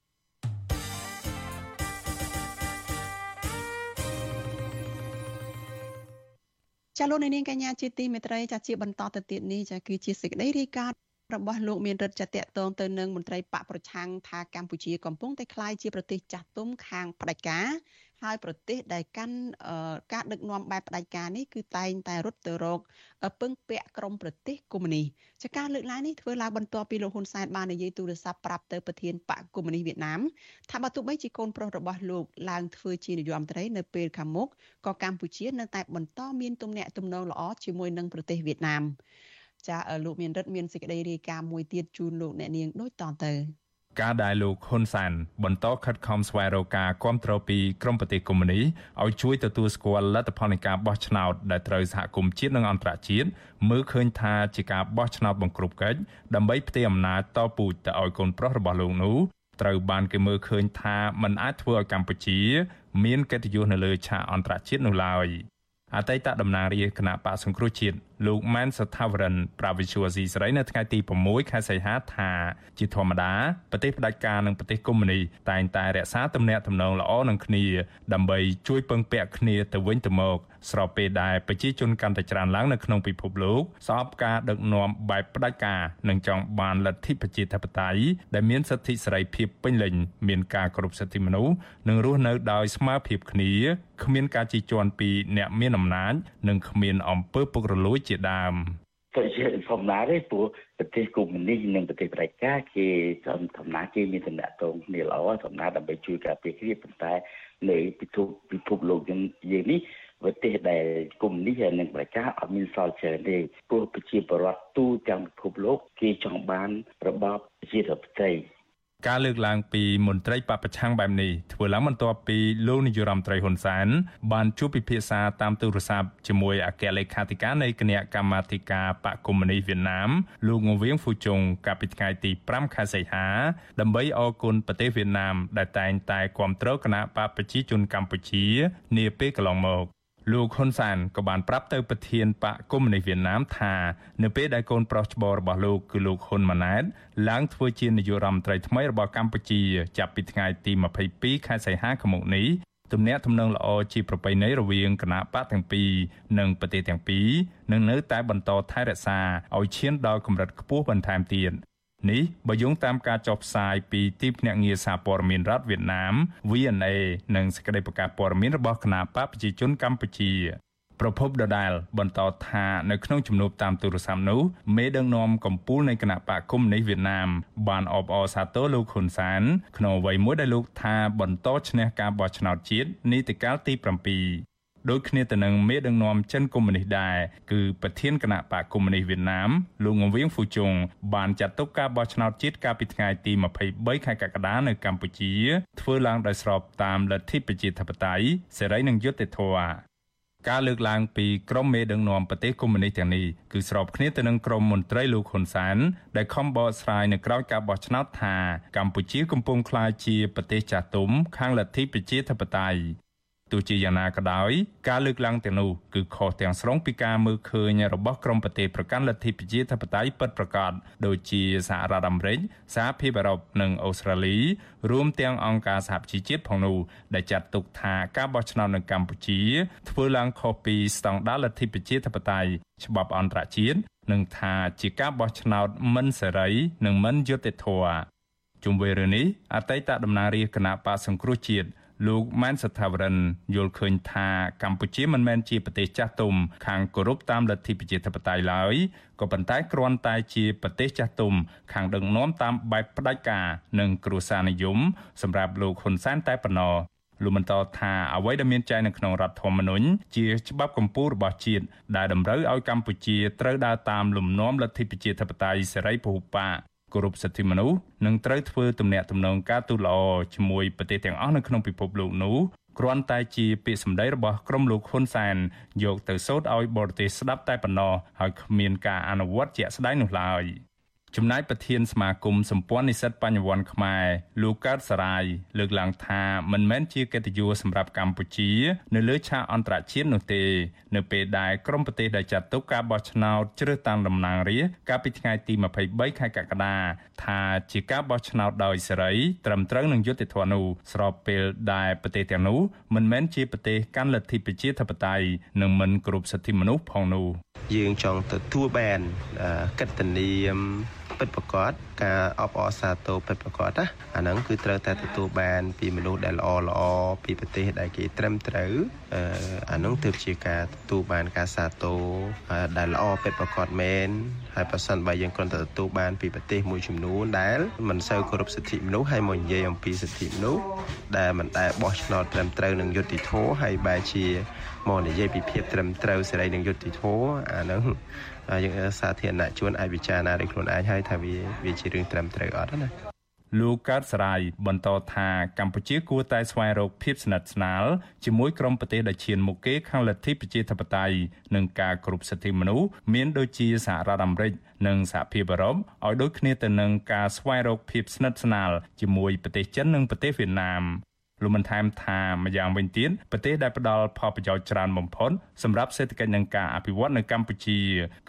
ចាលោកនាងកញ្ញាជាទីមេត្រីចាជាបន្តទៅទៀតនេះចាគឺជាសេចក្តីរាយការណ៍របស់លោកមានរដ្ឋចតតងទៅនឹងមន្ត្រីបកប្រឆាំងថាកម្ពុជាកំពុងតែក្លាយជាប្រទេសចាស់ទុំខាងផ្ដាច់ការ ហើយប្រទេសដែលកាន់ការដឹកនាំបែបផ្ដាច់ការនេះគឺតែងតែរត់ទៅរកពឹងពាក់ក្រមប្រទេសកុម្មុយនីសចាការលើកឡើងនេះធ្វើឡើងបន្ទាប់ពីលោកហ៊ុនសែនបាននិយាយទូរស័ព្ទប្រាប់ទៅប្រធានបកកុម្មុយនីសវៀតណាមថាបើទោះបីជាកូនប្រុសរបស់លោកឡើងធ្វើជានាយករដ្ឋមន្ត្រីនៅពេលខាងមុខក៏កម្ពុជានៅតែបន្តមានទំនាក់ទំនងល្អជាមួយនឹងប្រទេសវៀតណាមចាលោកមានរិទ្ធមានសេចក្តីរាយការណ៍មួយទៀតជូនលោកអ្នកនាងដូចតទៅ ការដែលលោកហ៊ុនសានបន្តខិតខំស្វែងរកការគ្រប់គ្រងពីក្រមប្រទេសកុម្មុយនីឲ្យជួយទទួលស្គាល់លទ្ធផលនៃការបោះឆ្នោតដែលត្រូវសហគមន៍ជាតិនិងអន្តរជាតិមើលឃើញថាជាការបោះឆ្នោតបង្ក្រប់កិច្ចដើម្បីផ្ទេរអំណាចតពូជទៅឲ្យកូនប្រុសរបស់លោកនោះត្រូវបានគេមើលឃើញថាมันអាចធ្វើឲ្យកម្ពុជា មានកិត្តិយសនៅលើឆាកអន្តរជាតិនោះឡើយអតីតតំណាងរាជគណៈបកសង្គ្រោះជាតិ លោកម៉ែនសថាវរិនប្រាវិសុវស៊ីស្រីនៅថ្ងៃទី6ខែសីហាថាជាធម្មតាប្រទេសផ្ដាច់ការនិងប្រទេសកុម្មុយនីតែងតែរក្សាទំនាក់ទំនងល្អនឹងគ្នាដើម្បីជួយពឹងពាក់គ្នាទៅវិញទៅមកស្របពេលដែលប្រជាជនកាន់តែច្រើនឡើងនៅក្នុងពិភពលោកស្អប់ការដឹកនាំបែបផ្ដាច់ការនិងចង់បានលទ្ធិប្រជាធិបតេយ្យដែលមានសិទ្ធិសេរីភាពពេញលេញមានការគោរពសិទ្ធិមនុស្សនិងរស់នៅដោយស្មើភាពគ្នាគ្មានការជិះជាន់ពីអ្នកមានអំណាចនិងគ្មានអំពើពុករលួយជាដើមទៅជាធម្មតាទេព្រោះប្រទេសកុម្មុយនីសនិងប្រទេសប្រជាការគេធម្មតាគេមានតំណែងគ្នាល្អធម្មតាដើម្បីជួយការពារគ្នាប៉ុន្តែនៅពិភពពិភពលោកយើងនេះប្រទេសដែលកុម្មុយនីសនិងប្រជាការអត់មានសល់ច្រើនទេព្រោះប្រជាពលរដ្ឋទូទាំងពិភពលោកគេចង់បានរបបប្រជាធិបតេយ្យ ការលើកឡើងពីមន្ត្រីបពប្រឆាំងបែបនេះធ្វើឡើងបន្ទាប់ពីលោកនាយរដ្ឋមន្ត្រីហ៊ុនសែនបានជួបពិភាក្សាតាមទូរស័ព្ទជាមួយអគ្គលេខាធិការនៃគណៈកម្មាធិការបកកុម្មុយនីសវៀតណាមលោកងវៀងហ្វូជុងកាលពីថ្ងៃទី5ខែសីហាដើម្បីអគុណប្រទេសវៀតណាមដែលតែងតែគ្រប់គ្រងគណៈបកប្រជាជនកម្ពុជានាពេលកន្លងមក លោកហ៊ុនសានក៏បានប្រាប់ទៅប្រធានបកកុម្មុយនីសវៀតណាមថានៅពេលដែលកូនប្រុសច្បងរបស់លោកគឺលោកហ៊ុនម៉ាណែតឡើងធ្វើជានាយករដ្ឋមន្ត្រីថ្មីរបស់កម្ពុជា ចាប់ពីថ្ងៃទី22ខែសីហាឆ្នាំនេះទំនាក់ទំនងល្អជាប្រពៃណីរវាងគណៈបកទាំងពីរនិងប្រទេសទាំងពីរនឹងនៅតែបន្តថែរក្សាឲ្យឈានដល់កម្រិតខ្ពស់បន្ថែមទៀត នេះបើយោងតាមការចុះផ្សាយពីទីភ្នាក់ងារសារព័ត៌មានរដ្ឋវៀតណាម VNA និងសេចក្តីប្រកាសព័ត៌មានរបស់គណៈបកប្រជាជនកម្ពុជាប្រពន្ធដដាលបន្តថានៅក្នុងជំនួបតាមទូរស័ព្ទនោះមេដឹកនាំកម្ពុជានៃគណៈបកគុំនេះវៀតណាមបានអបអរសាទរលោកហ៊ុនសានក្នុងអ្វីមួយដែលលោកថាបន្តឈ្នះការបោះឆ្នោតជាតិនីតិកាលទី7 ដូចគ្នាទៅនឹងមេដឹកនាំចិនកុម្មុយនីសដែរគឺប្រធានគណៈបកកុម្មុយនីសវៀតណាមលោកងវៀងហ្វូជុងបានចាត់ទុកការបោះឆ្នោតជាតិកាលពីថ្ងៃទី23ខែកក្កដានៅកម្ពុជាធ្វើឡើងដោយស្របតាមលទ្ធិប្រជាធិបតេយ្យសេរីនិងយុត្តិធម៌ការលើកឡើងពីក្រុមមេដឹកនាំប្រទេសកុម្មុយនីសទាំងនេះគឺស្របគ្នាទៅនឹងក្រុមមន្ត្រីលោកហ៊ុនសែនដែលខំបកស្រាយនៅក្រៅការបោះឆ្នោតថាកម្ពុជាកំពុងក្លាយជាប្រទេសចាស់ទុំខាងលទ្ធិប្រជាធិបតេយ្យ ទោះជាយ៉ាងណាក៏ដោយការលើកឡើងទាំងនោះគឺខុសទាំងស្រុងពីការមើលឃើញរបស់ក្រមប្រទេសប្រកាន់លទ្ធិប្រជាធិបតេយ្យពិតប្រាកដដូចជាសហរដ្ឋអាមេរិកសហភាពអឺរ៉ុបនិងអូស្ត្រាលីរួមទាំងអង្គការសហប្រជាជាតិផងនោះដែលចាត់ទុកថាការបោះឆ្នោតនៅកម្ពុជា ធ្វើឡើងខុសពីស្តង់ដារលទ្ធិប្រជាធិបតេយ្យច្បាប់អន្តរជាតិនិងថាជាការបោះឆ្នោតមិនសេរី និងមិនយុត្តិធម៌ជុំវិញរឿងនេះអតីតតំណាងរាជគណៈបកសង្គ្រោះជាតិ លោកម៉ែនសថាវរិនយល់ឃើញថាកម្ពុជាមិនមែនជាប្រទេសចាស់ទុំខាងគោរពតាមលទ្ធិប្រជាធិបតេយ្យឡើយក៏ប៉ុន្តែគ្រាន់តែជាប្រទេសចាស់ទុំខាងដឹកនាំតាមបែបផ្ដាច់ការនិងគ្រួសារនិយមសម្រាប់លោកហ៊ុនសែនតែប៉ុណ្ណោះលោកបន្តថាអ្វីដែលមានចែងនៅក្នុងរដ្ឋធម្មនុញ្ញជាច្បាប់កម្ពុជារបស់ជាតិដែលតម្រូវឲ្យកម្ពុជាត្រូវដើរតាមលំនាំលទ្ធិប្រជាធិបតេយ្យសេរីពហុបក គោរពសិទ្ធិមនុស្សនិងត្រូវធ្វើទំនាក់ទំនងការទូតល្អជាមួយប្រទេសទាំងអស់នៅក្នុងពិភពលោកនោះគ្រាន់តែជាពាក្យសម្ដីរបស់ក្រុមលោកហ៊ុនសែនយកទៅសូត្រឲ្យបរទេសស្ដាប់តែប៉ុណ្ណោះហើយគ្មានការអនុវត្តជាក់ស្ដែងនោះឡើយ។ ចំណែកប្រធានសមាគមសម្ព័ន្ធនិស្សិតបញ្ញវន្តខ្មែរលោកកើតសរាយលើកឡើងថាមិនមែនជាកិត្តិយសសម្រាប់កម្ពុជា នៅលើឆាកអន្តរជាតិនោះទេ នៅពេលដែលក្រុមប្រទេសដែលចាត់ទុកការបោះឆ្នោតជ្រើសតាំងតំណាងរាស្ត្រកាលពីថ្ងៃទី23ខែកក្កដាថាជាការបោះឆ្នោតដោយសេរីត្រឹមត្រូវនឹងយុត្តិធម៌នោះស្របពេលដែលប្រទេសទាំងនោះមិនមែនជាប្រទេសកាន់លទ្ធិប្រជាធិបតេយ្យនិងមិនគោរពសិទ្ធិមនុស្សផងនោះ យើងចង់ទទួលបានកិត្តិនាមពិតប្រកបការអបអរសាទរពិតប្រកបណាអាហ្នឹងគឺត្រូវតែទទួលបាន ពីមនុស្សដែលល្អល្អពីប្រទេសដែលគេត្រឹមត្រូវអាហ្នឹងទើបជាការទទួលបានការសាទរដែលល្អពិតប្រកបមែនហើយប្រសិនបើយើងគ្រាន់តែទទួលបានពីប្រទេសមួយចំនួនដែលមិនសូវគោរពសិទ្ធិមនុស្សហើយមកនិយាយអំពីសិទ្ធិមនុស្សដែលមិនដែលបោះឆ្នោតត្រឹមត្រូវនឹងយុត្តិធម៌ហើយបែរជា មកនិយាយពីភាពត្រឹមត្រូវសេរីនិងយុត្តិធម៌អាហ្នឹងយើងសាធារណជនអាចពិចារណាដោយខ្លួនឯងហើយថាវាវាជារឿងត្រឹមត្រូវអត់ណាលោកកើតសរាយបន្តថាកម្ពុជាគួរតែស្វែងរកភាពស្និទ្ធស្នាលជាមួយក្រុមប្រទេសដែលឈានមុខគេខាងលទ្ធិប្រជាធិបតេយ្យនិងការគោរពសិទ្ធិមនុស្សមានដូចជាសហរដ្ឋអាមេរិកនិងសហភាពអឺរ៉ុបឲ្យដូចគ្នាទៅនឹងការស្វែងរកភាពស្និទ្ធស្នាលជាមួយប្រទេសចិននិងប្រទេសវៀតណាម លោកបានថែមថាម្យ៉ាងវិញទៀតប្រទេសដែលផ្ដល់ផលប្រយោជន៍ច្រើនបំផុតសម្រាប់សេដ្ឋកិច្ចនិងការអភិវឌ្ឍនៅកម្ពុជា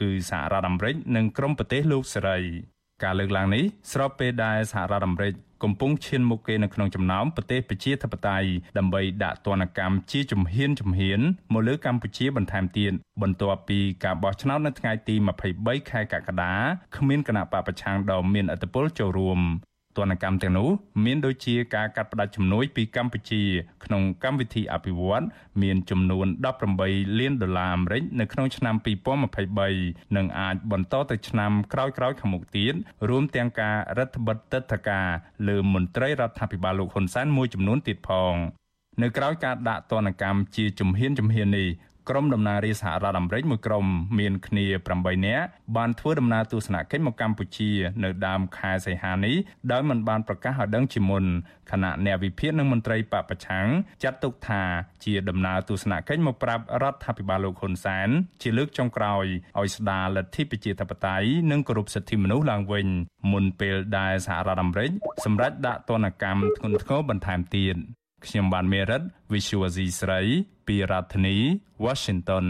គឺសហរដ្ឋអាមេរិកនិងក្រុមប្រទេសលោកសេរីការលើកឡើងនេះស្របពេលដែលសហរដ្ឋអាមេរិកកំពុងឈានមុខគេនៅក្នុងចំណោមប្រទេសប្រជាធិបតេយ្យដើម្បីដាក់ទណ្ឌកម្មជាជំហានជំហានមកលើកម្ពុជាបន្ថែមទៀតបន្ទាប់ពីការបោះឆ្នោតនៅថ្ងៃទី23ខែកក្កដាគ្មានគណៈបពប្រឆាំងដ៏មានឥទ្ធិពលចូលរួម ទទណ្ឌកម្មទាំងនោះមានដូចជាការកាត់ផ្តាច់ជំនួយពីកម្ពុជា ក្នុងកម្មវិធីអភិវឌ្ឍមានចំនួន18លានដុល្លារអាមេរិកនៅក្នុងឆ្នាំ2023និងអាចបន្តទៅឆ្នាំក្រោយៗខាងមុខទៀតរួមទាំងការរដ្ឋបិទទឹកធការលើមន្ត្រីរដ្ឋាភិបាលលោកហ៊ុនសែនមួយចំនួនទៀតផងនៅក្រៅការដាក់ទណ្ឌកម្មជាជំហានជំហាននេះ ក្រុមដំណើររាជសហរដ្ឋអាមេរិកមួយក្រុមមានគ្នា8នាក់បានធ្វើដំណើរទស្សនកិច្ចមកកម្ពុជា នៅដើមខែសីហានេះដោយមិនបានប្រកាសឲ្យដឹងជាមុនគណៈអ្នកវិភាគនិងមន្ត្រីបពប្រឆាំងចាត់ទុកថាជាដំណើរទស្សនកិច្ចមកប្រាប់រដ្ឋាភិបាលលោកហ៊ុនសែនជាលើកចុងក្រោយឲ្យស្ដារលទ្ធិប្រជាធិបតេយ្យនិងគោរពសិទ្ធិមនុស្សឡើងវិញមុនពេលដែលសហរដ្ឋអាមេរិកសម្រេចដាក់ទណ្ឌកម្មធ្ងន់ធ្ងរបន្ថែមទៀតខ្ញុំបានមេរិត Visual C ស្រី ពីរដ្ឋធានី Washington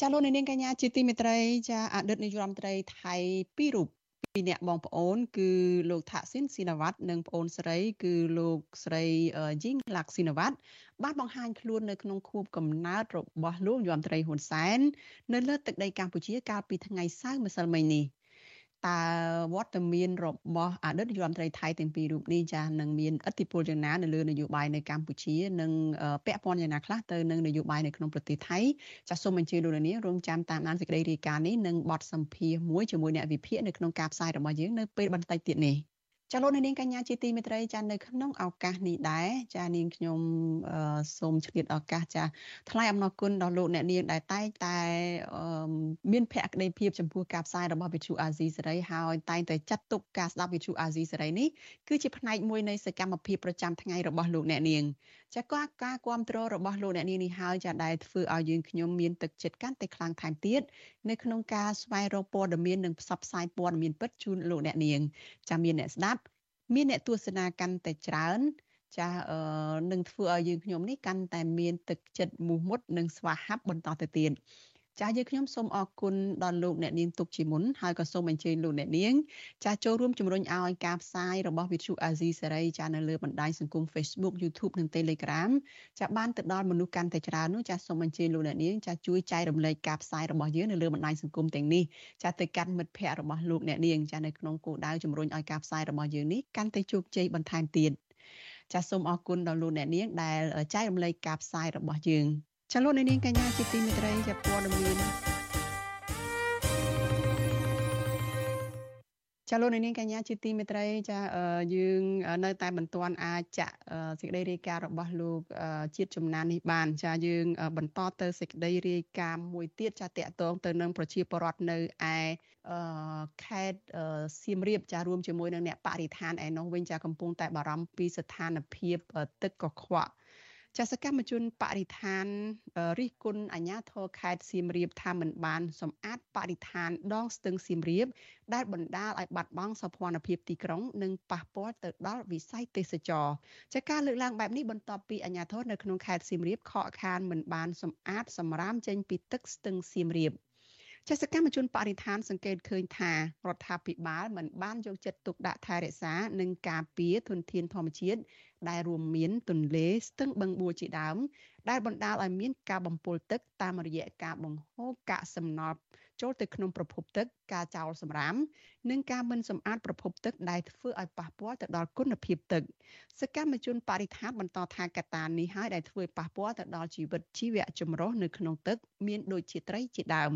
ចាលោកនាងកញ្ញាជាទីមេត្រីចាអតីតនាយករដ្ឋមន្ត្រីថៃពីររូបពីរអ្នកបងប្អូន គឺលោកថាក់ស៊ីនស៊ីណាវ៉ាត់និងប្អូនស្រី គឺលោកស្រីយីងឡាក់ស៊ីណាវ៉ាត់បានបង្ហាញខ្លួននៅក្នុងខួបកំណើតរបស់លោកយមត្រីហ៊ុនសែននៅលើទឹកដីកម្ពុជាកាលពីថ្ងៃសៅរ៍ម្សិលមិញនេះ តើវត្តមានរបស់អតីតនាយករដ្ឋមន្ត្រីថៃទាំងពីររូបនេះចានឹងមានឥទ្ធិពលយ៉ាងណានៅលើនយោបាយនៅកម្ពុជានិងពាក់ព័ន្ធយ៉ាងណាខ្លះទៅនឹងនយោបាយនៅក្នុងប្រទេសថៃចាសសូមអញ្ជើញលោកនាងរងចាំតាមដានសេចក្តីរាយការណ៍នេះនិងបទសម្ភាសន៍មួយជាមួយអ្នកវិភាគនៅក្នុងការផ្សាយរបស់យើងនៅពេលបន្តិចទៀតនេះ ចាលោកនាងកញ្ញាជាទីមេត្រីចានៅក្នុងឱកាសនេះដែរចានាងខ្ញុំសូមឆ្លៀតឱកាសចាថ្លែងអំណរគុណដល់លោកអ្នកនាងដែលតែងតែមានភក្ដីភាពចំពោះការផ្សាយរបស់វិទ្យុអាស៊ីសេរីហើយតែងតែចាត់ទុកការស្ដាប់វិទ្យុអាស៊ីសេរីនេះគឺជាផ្នែកមួយនៃសកម្មភាពប្រចាំថ្ងៃរបស់លោកអ្នកនាងចាក៏ការគ្រប់គ្រងរបស់លោកអ្នកនាងនេះហើយចាដែលធ្វើឲ្យយើងខ្ញុំមានទឹកចិត្តកាន់តែខ្លាំងថែមទៀតនៅក្នុងការស្វែងរកព័ត៌មាននិងផ្សព្វផ្សាយព័ត៌មានពិតជូនលោកអ្នកនាងចាមានអ្នកស្ដាប់មានអ្នកទស្សនាកាន់តែច្រើនចានឹងធ្វើឲ្យយើងខ្ញុំនេះកាន់តែមានទឹកចិត្តមោះមុតនិងស្វាហាប់បន្តទៅទៀត ចាយើងខ្ញុំសូមអរគុណដល់លោកអ្នកនាងទុកជាមុនហើយក៏សូមអញ្ជើញលោកអ្នកនាងចាចូលរួមជំរុញឲ្យការផ្សាយរបស់ Vithu Azizi សេរីចានៅលើបណ្ដាញសង្គម Facebook YouTube និង Telegram ចាបានទៅដល់មនុស្សកាន់តែច្រើននោះចាសូមអញ្ជើញលោកអ្នកនាងចាជួយចែករំលែកការផ្សាយរបស់យើងនៅលើបណ្ដាញសង្គមទាំងនេះចាទៅកាន់មិត្តភ័ក្តិរបស់លោកអ្នកនាងចានៅក្នុងគោលដៅជំរុញឲ្យការផ្សាយរបស់យើងនេះកាន់តែជោគជ័យបន្ថែមទៀតចាសសូមអរគុណដល់លោកអ្នកនាងដែលចែករំលែកការផ្សាយរបស់យើង ចាលោកនាងកញ្ញាជាទីមេត្រីជាព័ត៌មានចាលោកនាងកញ្ញាជាទីមេត្រីចាយើងនៅតែមិនទាន់អាចចាក់សេចក្តីរាយការណ៍របស់លោកជាតិចំណាននេះបាន ចាយើងបន្តទៅសេចក្តីរាយការណ៍មួយទៀតចាតកតងទៅនឹងប្រជាពលរដ្ឋនៅឯខេត្តសៀមរាបចារួមជាមួយនឹងអ្នកបរិស្ថានឯនោះវិញចាកំពុងតែបារម្ភពីស្ថានភាពទឹកកខ្វក់ ចាសកម្មជនបរិស្ថានរិះគន់អាជ្ញាធរខេត្តសៀមរាបថាមិនបានសម្អាតបរិស្ថានដងស្ទឹងសៀមរាប ដែលបណ្ដាលឲ្យបាត់បង់សោភ័ណភាពទីក្រុង និងប៉ះពាល់ទៅដល់វិស័យទេសចរចាការលើកឡើងបែបនេះបន្ទាប់ពីអាជ្ញាធរនៅក្នុងខេត្តសៀមរាបខកខានមិនបានសម្អាតសម្រាមចេញពីទឹកស្ទឹងសៀមរាបចាសកម្មជនបរិស្ថានសង្កេតឃើញថារដ្ឋាភិបាលមិនបានយកចិត្តទុកដាក់ថែរក្សានិងការពារធនធានធម្មជាតិ ដែលរួមមានទន្លេស្ទឹងបឹងបួជាដើម ដែលបណ្ដាលឲ្យមានការបំពុលទឹកតាមរយៈការបង្ហូរកាកសំណល់ចូលទៅក្នុងប្រភពទឹកការចោលសម្រាមនិងការមិនសម្អាតប្រភពទឹកដែលធ្វើឲ្យប៉ះពាល់ទៅដល់គុណភាពទឹកសកម្មជនបរិស្ថានបន្តថាកត្តានេះហើយដែលធ្វើឲ្យប៉ះពាល់ទៅដល់ជីវិតជីវៈចម្រុះនៅក្នុងទឹកមានដូចជាត្រីជាដើម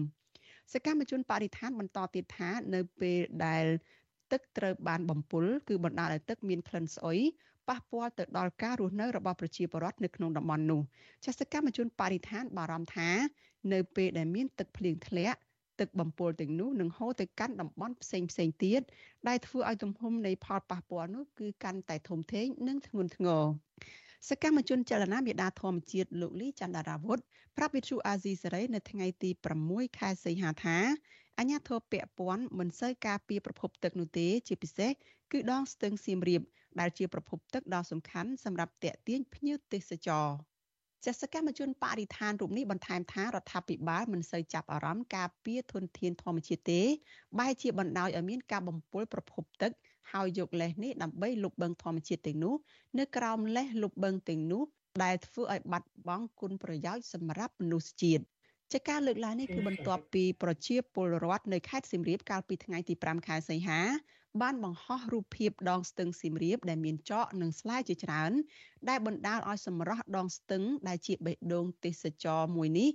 សកម្មជនបរិស្ថានបន្តទៀតថានៅពេលដែលទឹកត្រូវបានបំពុលគឺបណ្ដាលឲ្យទឹកមានក្លិនស្អុយ ប៉ះពាល់ទៅដល់ការរស់នៅរបស់ប្រជាពលរដ្ឋនៅក្នុងតំបន់នោះចាសកម្មជនបរិស្ថានបារម្ភថា នៅពេលដែលមានទឹកភ្លៀងធ្លាក់ទឹកបំពុលទាំងនោះនឹងហូរទៅកាន់តំបន់ផ្សេងផ្សេងទៀតដែលធ្វើឲ្យទំហំនៃផលប៉ះពាល់នោះគឺកាន់តែធំធេងនិងធ្ងន់ធ្ងរសកម្មជនចលនាមេដាធម្មជាតិលោកលីចន្ទរាវុធប្រាប់វិទ្យុអាស៊ីសេរីនៅថ្ងៃទី6ខែសីហាថា អាញាធរពពាន់មិនសូវការពីប្រភពទឹកនោះទេជាពិសេសគឺដងស្ទឹងសៀមរាបដែលជាប្រភពទឹកដ៏សំខាន់សម្រាប់តាក់ទាញភ្ញៀវទេសចរចាសកម្មជនបរិស្ថានរូបនេះបន្ថែមថារដ្ឋាភិបាលមិនសូវចាប់អារម្មណ៍ការពារធនធានធម្មជាតិទេបែរជាបណ្ដោយឲ្យមានការបំពុលប្រភពទឹកហើយយកលេសនេះដើម្បីលុបបង្ខំជាតិទាំងនោះនៅក្រោមលេសលុបបង្ទាំងនោះដែលធ្វើឲ្យបាត់បង់គុណប្រយោជន៍សម្រាប់មនុស្សជាតិ ជាការលើកឡើងនេះគឺបន្ទាប់ពីប្រជាពលរដ្ឋនៅខេត្តសៀមរាបកាលពីថ្ងៃទី5ខែសីហាបានបង្ហោះរូបភាពដងស្ទឹងសៀមរាបដែលមានចកនិងស្លែជាច្រើន ដែលបណ្ដាលឲ្យសម្រស់ដងស្ទឹងដែលជាបេះដូងទេសចរមួយនេះ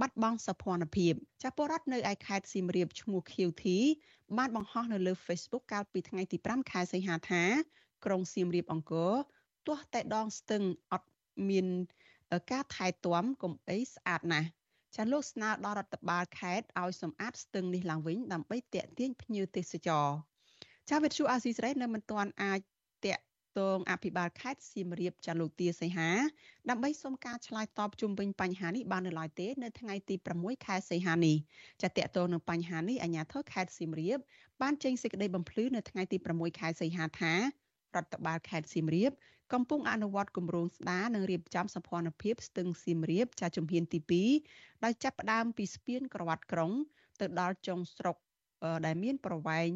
បាត់បង់សោភ័ណភាពចាស់ពលរដ្ឋនៅឯខេត្តសៀមរាបឈ្មោះខៀវធីបានបង្ហោះនៅលើ Facebook កាលពីថ្ងៃទី5ខែសីហាថាក្រុងសៀមរាបអង្គរទាស់តែដងស្ទឹងអត់មានការថែទាំកុំអីស្អាតណាស់ ចាលោកស្នើដល់រដ្ឋបាលខេត្តឲ្យសម្អាតស្ទឹងនេះឡើងវិញដើម្បីទាក់ទាញភ្ញៀវទេសចរចាវិទ្យុអាស៊ីសេរីនៅមិនទាន់អាចតាក់ទងអភិបាលខេត្តសៀមរាបចាលោកទាសីហា ដើម្បីសុំការឆ្លើយតបជុំវិញបញ្ហានេះបាននៅឡើយទេនៅថ្ងៃទី6ខែសីហានេះចាតាក់ទងនឹងបញ្ហានេះអាជ្ញាធរខេត្តសៀមរាបបានចេញសេចក្តីបំភ្លឺនៅថ្ងៃទី6ខែសីហាថារដ្ឋបាលខេត្តសៀមរាប កំពុងអនុវត្តគម្រោងស្ដារនិងរៀបចំសម្ព័ន្ធភាពស្ទឹងសៀមរាបចាជំហានទី2ដោយចាប់ផ្ដើមពីស្ពានក្រវ៉ាត់ក្រុង ទៅដល់ចុងស្រុកដែលមានប្រវែង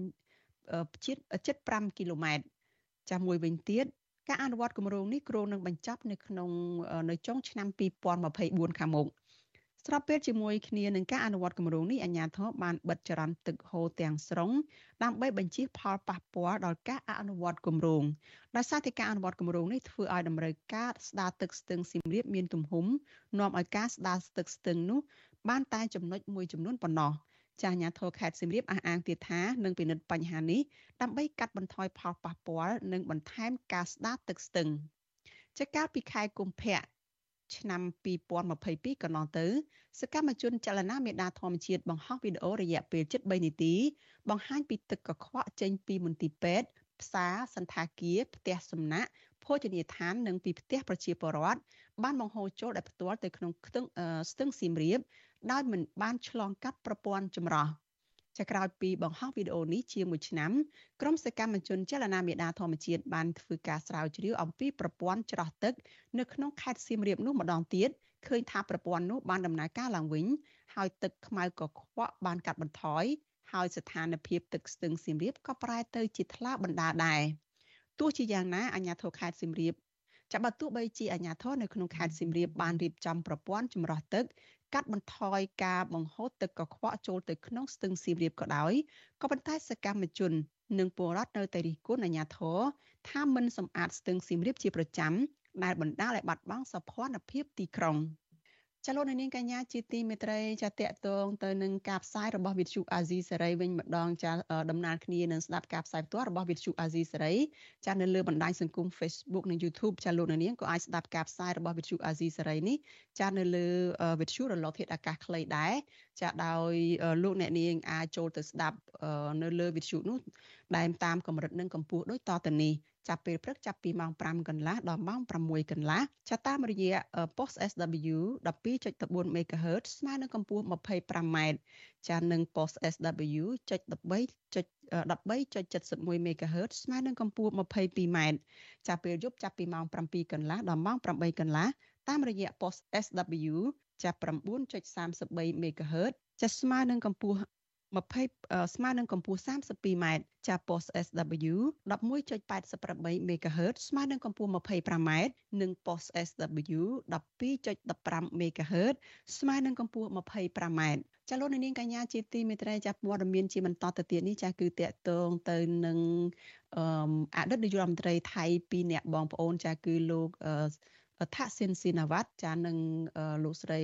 ជិតជិត5គីឡូម៉ែត្រចាមួយវិញទៀតការអនុវត្តគម្រោងនេះគ្រោងនឹងបញ្ចប់នៅក្នុងនៅចុងឆ្នាំ2024ខាងមុខ ស្របពេលជាមួយគ្នានឹងការអនុវត្តគម្រោងនេះអាជ្ញាធរបានបិទចរន្តទឹកហូរទាំងស្រុងដើម្បីបញ្ជៀសផលប៉ះពាល់ដល់ការអនុវត្តគម្រោងដោយសារតែការអនុវត្តគម្រោងនេះធ្វើឲ្យតម្រូវការស្ដារទឹកស្ទឹងសៀមរាបមានទំហំនាំឲ្យការស្ដារទឹកស្ទឹងនោះបានតែចំណុចមួយចំនួនប៉ុណ្ណោះចាស់ញាធរខេត្តសៀមរាបអះអាងទៀតថានឹងពិនិត្យបញ្ហានេះដើម្បីកាត់បន្ថយផលប៉ះពាល់និងបន្ថែមការស្ដារទឹកស្ទឹងចាកាលពីខែកុម្ភៈ ឆ្នាំ2022កន្លងទៅសកម្មជនចលនាមេដាធម្មជាតិបង្ហោះវីដេអូរយៈពេល73នាទី បង្ហាញពីទឹកកខ្វក់ចេញពីមន្ទីរពេទ្យផ្សារសន្តាគារផ្ទះសំណាក់ភោជនីយដ្ឋាននិងពីផ្ទះប្រជាពលរដ្ឋបានបង្ហូរចូលដោយផ្ទាល់ទៅក្នុងស្ទឹងសៀមរាបដោយមិនបានឆ្លងកាត់ប្រព័ន្ធចម្រោះ ចាក្រោយពីបង្ហោះវីដេអូនេះជាមួយឆ្នាំក្រុមសកម្មជនចលនាមេដាធម្មជាតិបានធ្វើការស្រាវជ្រាវអំពីប្រព័ន្ធច្រោះទឹកនៅក្នុងខេត្តសៀមរាបនោះម្ដងទៀតឃើញថាប្រព័ន្ធនោះបានដំណើរការឡើងវិញហើយទឹកខ្មៅកខ្វក់បានកាត់បន្ថយហើយស្ថានភាពទឹកស្ទឹងសៀមរាបក៏ប្រែទៅជាថ្លាបណ្ដាដែរទោះជាយ៉ាងណាអាជ្ញាធរខេត្តសៀមរាបចាប់បើទោះបីជាអាជ្ញាធរនៅក្នុងខេត្តសៀមរាបបានរៀបចំប្រព័ន្ធចម្រោះទឹក កាត់បន្ថយការបង្ហូរទឹកកខ្វក់ចូលទៅក្នុងស្ទឹងសៀមរាបក៏ដោយក៏ប៉ុន្តែសកម្មជន និងពលរដ្ឋនៅតែរិះគន់អាជ្ញាធរថាមិនសម្អាតស្ទឹងសៀមរាបជាប្រចាំដែលបណ្ដាលឲ្យបាត់បង់សោភ័ណភាពទីក្រុង។ ចលនានាងកញ្ញាជាទីមេត្រីចាតកតងទៅនឹងការផ្សាយរបស់វិទ្យុអាស៊ីសេរីវិញម្ដងចាដំណើរគ្នានឹងស្ដាប់ការផ្សាយផ្ទាល់របស់វិទ្យុអាស៊ីសេរីចានៅលើបណ្ដាញសង្គម Facebook និង YouTube ចាលោកនាងក៏អាចស្ដាប់ការផ្សាយរបស់វិទ្យុអាស៊ីសេរីនេះចានៅលើវិទ្យុរលកធាតុអាកាសខ្លីដែរចាដោយលោកអ្នកនាងអាចចូលទៅស្ដាប់នៅលើវិទ្យុនោះដែលតាមកម្រិតនិងកម្ពស់ដូចតទៅនេះចាប់ពេលព្រឹកចាប់ពីម៉ោង5កន្លះដល់ម៉ោង6កន្លះចាតាមរយៈ post SW 12.14 MHz ស្មើនឹងកម្ពស់ 25m ចានឹង post SW 13.71 MHz ស្មើនឹងកម្ពស់ 22m ចាប់ពេលយប់ចាប់ពីម៉ោង7កន្លះដល់ម៉ោង8កន្លះតាមរយៈ post SW ចាប់9.33 MHz ចាស្មើនឹងកម្ពស់ 20ស្មើនឹងកម្ពស់ 32m ចាប់ post SW 11.88 MHz ស្មើនឹងកម្ពស់ 25m និង post SW 12.15 MHz ស្មើនឹងកម្ពស់ 25m ចាលោកនាងកញ្ញាជាទីមេត្រីចាព័ត៌មានជាបន្តទៅទៀតនេះចាគឺតកតងទៅនឹងអតីតនាយករដ្ឋមន្ត្រីថៃពីរអ្នកបងប្អូនចាគឺលោក ថាស៊ីនស៊ីណាវ៉ាត់ចានឹងលោកស្រី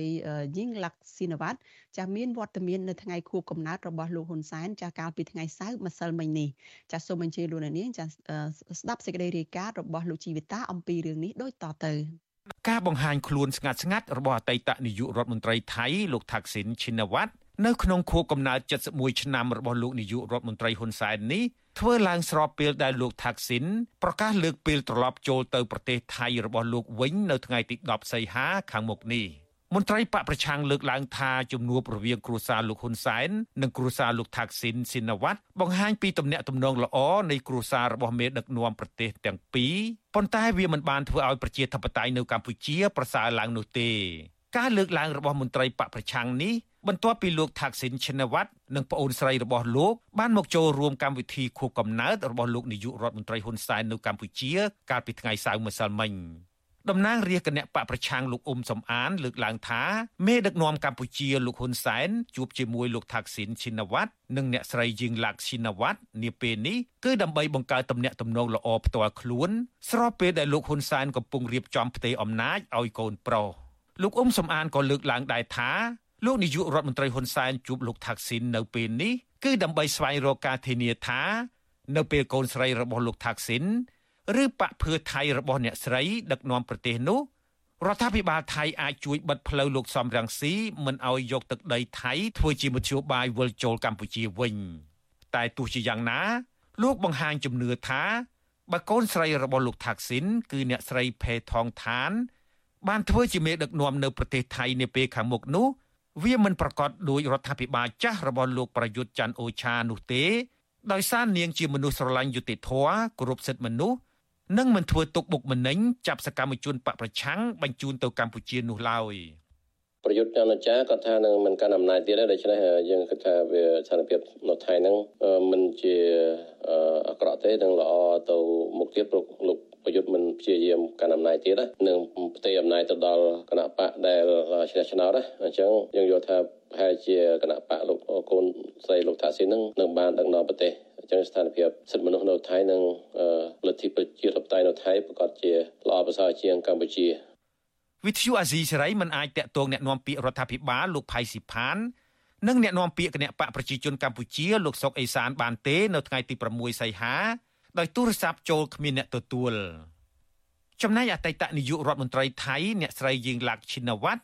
យីងឡាក់ស៊ីណាវ៉ាត់ចាមានវត្តមាននៅថ្ងៃខួបកំណើតរបស់លោកហ៊ុនសែនចាកាលពីថ្ងៃសៅរ៍ម្សិលមិញនេះចាសូមអញ្ជើញលោកនាងចាស្ដាប់សេចក្តីរាយការណ៍របស់លោកជីវិតាអំពីរឿងនេះដូចតទៅការបង្ហាញខ្លួនស្ងាត់ស្ងាត់របស់អតីតនាយករដ្ឋមន្ត្រីថៃលោកថាក់ស៊ីនឈីណាវ៉ាត់ នៅក្នុងខួបកំណើត71ឆ្នាំរបស់លោកនាយករដ្ឋមន្ត្រីហ៊ុនសែននេះធ្វើឡើងស្របពេលដែលលោកថាក់ស៊ីនប្រកាសលើកពេលត្រឡប់ចូលទៅប្រទេសថៃរបស់លោកវិញនៅថ្ងៃទី10សីហាខាងមុខនេះមន្ត្រីបកប្រឆាំងលើកឡើងថាជំនួបរវាងគ្រួសារលោកហ៊ុនសែននិងគ្រួសារលោកថាក់ស៊ីនស៊ីណាវ៉ាត់បង្ហាញពីទំនាក់ទំនងល្អនៃគ្រួសាររបស់មេដឹកនាំប្រទេសទាំងពីរប៉ុន្តែវាមិនបានធ្វើឲ្យប្រជាធិបតេយ្យនៅកម្ពុជាប្រសើរឡើងនោះទេការលើកឡើងរបស់មន្ត្រីបកប្រឆាំងនេះ បន្ទាប់ពីលោកថាក់ស៊ីនឈិនវ៉ាត់និងប្អូនស្រីរបស់លោកបានមកចូលរួមកម្មវិធីខួបកំណើតរបស់លោកនាយករដ្ឋមន្ត្រីហ៊ុនសែននៅកម្ពុជា កាលពីថ្ងៃសៅរ៍ម្សិលមិញតំណាងរាជគណៈបកប្រឆាំងលោកអ៊ុំសំអាន លើកឡើងថាមេដឹកនាំកម្ពុជាលោកហ៊ុនសែនជួបជាមួយលោកថាក់ស៊ីនឈិនវ៉ាត់និងអ្នកស្រីយីងឡាក់ឈិនវ៉ាត់នាពេលនេះគឺដើម្បីបង្កើតទំនាក់ទំនងល្អផ្ទាល់ខ្លួនស្របពេលដែលលោកហ៊ុនសែនកំពុងរៀបចំផ្ទេរអំណាចឲ្យកូនប្រុសលោកអ៊ុំសំអានក៏លើកឡើងដែរថា លោកនាយករដ្ឋមន្ត្រីហ៊ុនសែនជួបលោកថាក់ស៊ីននៅពេលនេះគឺដើម្បីស្វែងរកការធានាថា នៅពេលកូនស្រីរបស់លោកថាក់ស៊ីនឬបកភឿថៃរបស់អ្នកស្រី ដឹកនាំប្រទេសនោះរដ្ឋាភិបាលថៃអាចជួយបិទផ្លូវលោកសំរងស៊ីមិនឲ្យយកទឹកដីថៃធ្វើជាមធ្យោបាយវិលចូលកម្ពុជាវិញ តែទោះជាយ៉ាងណា លោកបង្ហាញជំនឿថាបើកូនស្រីរបស់លោកថាក់ស៊ីនគឺអ្នកស្រីផេថងឋាន បានធ្វើជាមេដឹកនាំនៅប្រទេសថៃនាពេលខាងមុខនោះ វាមិនប្រកាសដោយរដ្ឋាភិបាលចាស់របស់លោកប្រយុទ្ធច័ន្ទអូឆានោះទេ ដោយសារនាងជាមនុស្សស្រឡាញ់យុត្តិធម៌គោរពសិទ្ធិមនុស្សនិងមិនធ្វើទុកបុកម្នេញចាប់សកម្មជនបកប្រឆាំងបញ្ជូនទៅកម្ពុជានោះឡើយប្រយុទ្ធចន្ទចាគាត់ថានឹងមិនកាន់អំណាចទៀតទេដូច្នេះយើងគិតថាវាស្ថានភាពនៅថៃហ្នឹងមិនជាអាក្រក់ទេនឹងល្អទៅមុខទៀតព្រោះលោក ប្រយុទ្ធមិនព្យាយាមកាន់អំណាចទៀតណានឹងផ្ទៃអំណាចទៅដល់គណៈបកដែលឆ្នះឆ្នោតណាអញ្ចឹងយើងយល់ថាប្រហែលជាគណៈបកលោកកូនស្រីលោកថាស៊ីននឹងនឹងបានដឹកនាំប្រទេសអញ្ចឹងស្ថានភាពសិទ្ធិមនុស្សនៅថៃនិងលទ្ធិប្រជាធិបតេយ្យនៅថៃប្រកាសជាល្អប្រសើរជាងកម្ពុជាវិទ្យុអាស៊ីសេរីមិនអាចតាក់ទងแนะនាំពាក្យរដ្ឋាភិបាលលោកផៃស៊ីផាននិងแนะនាំពាក្យគណៈបកប្រជាជនកម្ពុជាលោកសុកអេសានបានទេនៅថ្ងៃទី6សីហា ដោយទូរស័ព្ទចូលគ្មានអ្នកទទួលចំណែកអតីតនាយករដ្ឋមន្ត្រីថៃអ្នកស្រីយីងឡាក់ឈិនវ៉ាត់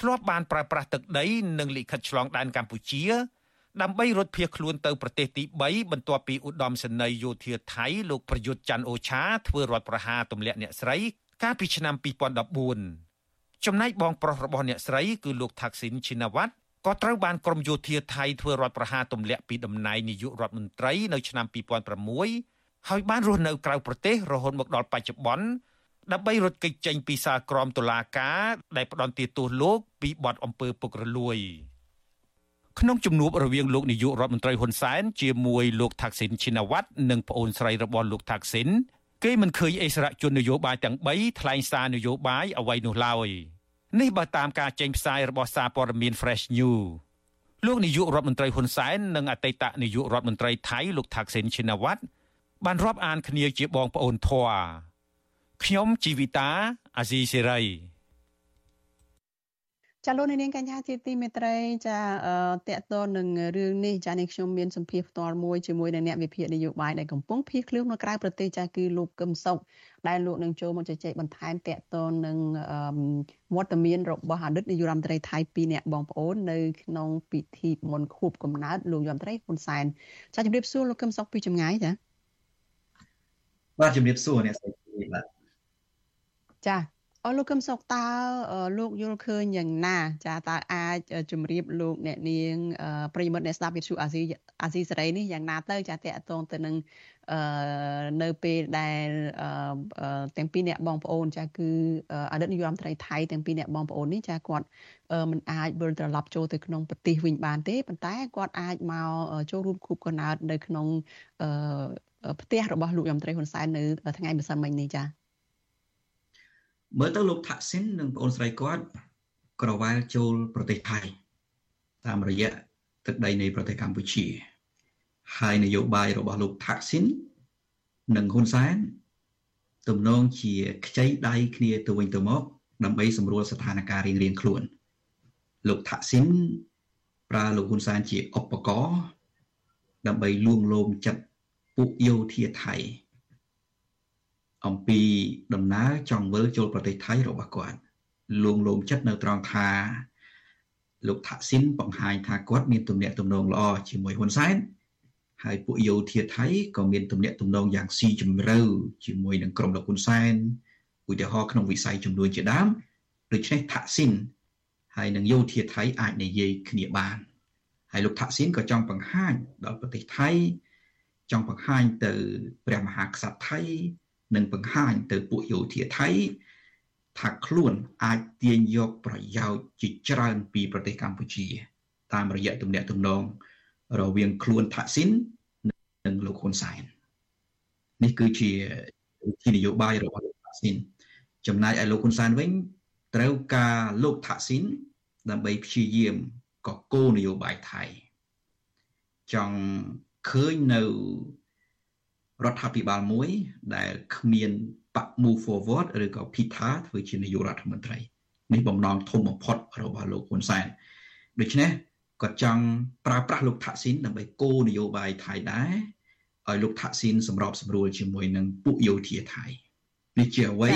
ធ្លាប់បានប្រើប្រាស់ទឹកដីនិងលិខិតឆ្លងដែនកម្ពុជា ដើម្បីរត់ភៀសខ្លួនទៅប្រទេសទី3បន្ទាប់ពីឧត្តមសេនីយ៍យោធាថៃលោកប្រយុទ្ធច័ន្ទអូឆាធ្វើរដ្ឋប្រហារទម្លាក់អ្នកស្រីកាលពីឆ្នាំ2014ចំណែកបងប្រុសរបស់អ្នកស្រីគឺលោកថាក់ស៊ីនឈីណាវ៉ាត់ក៏ត្រូវបានក្រមយោធាថៃធ្វើរដ្ឋប្រហារទម្លាក់ពីតំណែងនាយករដ្ឋមន្ត្រីនៅឆ្នាំ2006 ហើយបានរស់នៅក្រៅប្រទេសរហូតមកដល់បច្ចុប្បន្នដើម្បីរត់គេចចេញពីសាលក្រមតុលាការដែលផ្ដន្ទាទោសលោកពីបទអំពើពុករលួយក្នុងជំនួបរវាងលោកនាយករដ្ឋមន្ត្រីហ៊ុនសែនជាមួយលោកថាក់ស៊ីនឈីណាវ៉ាត់និងប្អូនស្រីរបស់លោកថាក់ស៊ីនគេមិនឃើញអិសរាជជននយោបាយទាំង3ថ្លែងសារនយោបាយអ្វីនោះឡើយនេះបើតាមការចេញផ្សាយរបស់សារព័ត៌មាន Fresh News លោកនាយករដ្ឋមន្ត្រីហ៊ុនសែននិងអតីតនាយករដ្ឋមន្ត្រីថៃលោកថាក់ស៊ីនឈីណាវ៉ាត់ បានរាប់អានគ្នាជាបងប្អូនធွာខ្ញុំជីវិតាអាស៊ីសេរីចាលោកនាងកញ្ញាជាទីមេត្រីចាតកតនឹងរឿងនេះចានេះខ្ញុំមានសម្ភារផ្ទាល់មួយជាមួយនឹងអ្នកវិភាគនយោបាយដែលកំពុងភៀសខ្លួននៅក្រៅប្រទេសចាគឺលោកកឹមសុខដែលលោកនឹងចូលមកជជែកបន្ថែមតកតនឹងវត្តមានរបស់អតីតនាយករដ្ឋមន្ត្រីថៃពីរនាក់បងប្អូននៅក្នុងពិធីមន្តខួបកំណើតលោកយមត្រីហ៊ុនសែនចាជំរាបសួរលោកកឹមសុខពីចម្ងាយចា បាទជំរាបសួរអ្នកស្រីបាទចាអរលោកកឹមសុកតើលោកយល់ឃើញយ៉ាងណា ចាតើអាចជម្រាបលោកអ្នកនាងប្រិយមិត្តអ្នកស្ដាប់វិទ្យុអាស៊ីអាស៊ីសេរីនេះយ៉ាងណាទៅចាតកតងទៅនឹងអឺនៅពេលដែលទាំងពីរអ្នកបងប្អូន ចាគឺអតីតនាយករដ្ឋមន្ត្រីថៃទាំងពីរអ្នកបងប្អូននេះចាគាត់មិនអាចវិលត្រឡប់ចូលទៅក្នុងប្រទេសវិញបានទេប៉ុន្តែគាត់អាចមកចូលរួមខូបកណើតនៅក្នុង ផ្ទះរបស់លោកយមត្រីហ៊ុនសែននៅថ្ងៃម្សិលមិញនេះចាមើលទៅលោកថាក់ស៊ីននិងប្អូនស្រីគាត់ក្រវ៉ាលចូលប្រទេសថៃតាមរយៈទឹកដីនៃប្រទេសកម្ពុជា ហើយនយោបាយរបស់លោកថាក់ស៊ីននិងហ៊ុនសែនទំនងជាខ្ចីដៃគ្នាទៅវិញទៅមកដើម្បីសម្រួលស្ថានភាពរៀងរៀងខ្លួន លោកថាក់ស៊ីនប្រើលោកហ៊ុនសែនជាឧបករណ៍ដើម្បីលួងលោមចិត្ត ពួកយោធាថៃអំពីដំណើរចង់វិលចូលប្រទេសថៃរបស់គាត់លួងលោមចិត្តនៅត្រង់ថាលោកថាក់ស៊ីនបង្ហាញថាគាត់មានទំនាក់ទំនងល្អជាមួយហ៊ុនសែនហើយពួកយោធាថៃក៏មានទំនាក់ទំនងយ៉ាងស៊ីជម្រៅជាមួយនឹងក្រុមលោកហ៊ុនសែនឧទាហរណ៍ក្នុងវិស័យចំនួនជាដើមដូច្នេះថាក់ស៊ីនហើយនឹងយោធាថៃអាចនិយាយគ្នាបានហើយលោកថាក់ស៊ីនក៏ចង់បង្ហាញដល់ប្រទេសថៃ ចង់បង្ហាញទៅព្រះមហាក្សត្រថៃនិងបង្ហាញទៅពួកយោធាថៃថាខ្លួនអាចទាញយកប្រយោជន៍ជាច្រើនពីប្រទេសកម្ពុជា តាមរយៈទំនាក់ទំនងរវាងខ្លួនថាក់ស៊ីននិងលោកហ៊ុនសែននេះគឺជាវិធីនយោបាយរបស់លោកថាក់ស៊ីនចំណែកឯលោកហ៊ុនសែនវិញត្រូវការលោកថាក់ស៊ីនដើម្បីព្យាយាមកកោនយោបាយថៃចង់ ឃើញនៅរដ្ឋាភិបាលមួយ ដែលគ្មានបក move forward ឬក៏ PITA ធ្វើជានាយករដ្ឋមន្ត្រីនេះបំណងធំបំផុតរបស់លោកហ៊ុនសែនដូច្នេះគាត់ចង់ប្រើប្រាស់លោកថាក់ស៊ីនដើម្បីគោលនយោបាយថៃដែរឲ្យលោកថាក់ស៊ីនសម្របសម្រួលជាមួយនឹងពួកយោធាថៃនេះជាអ្វី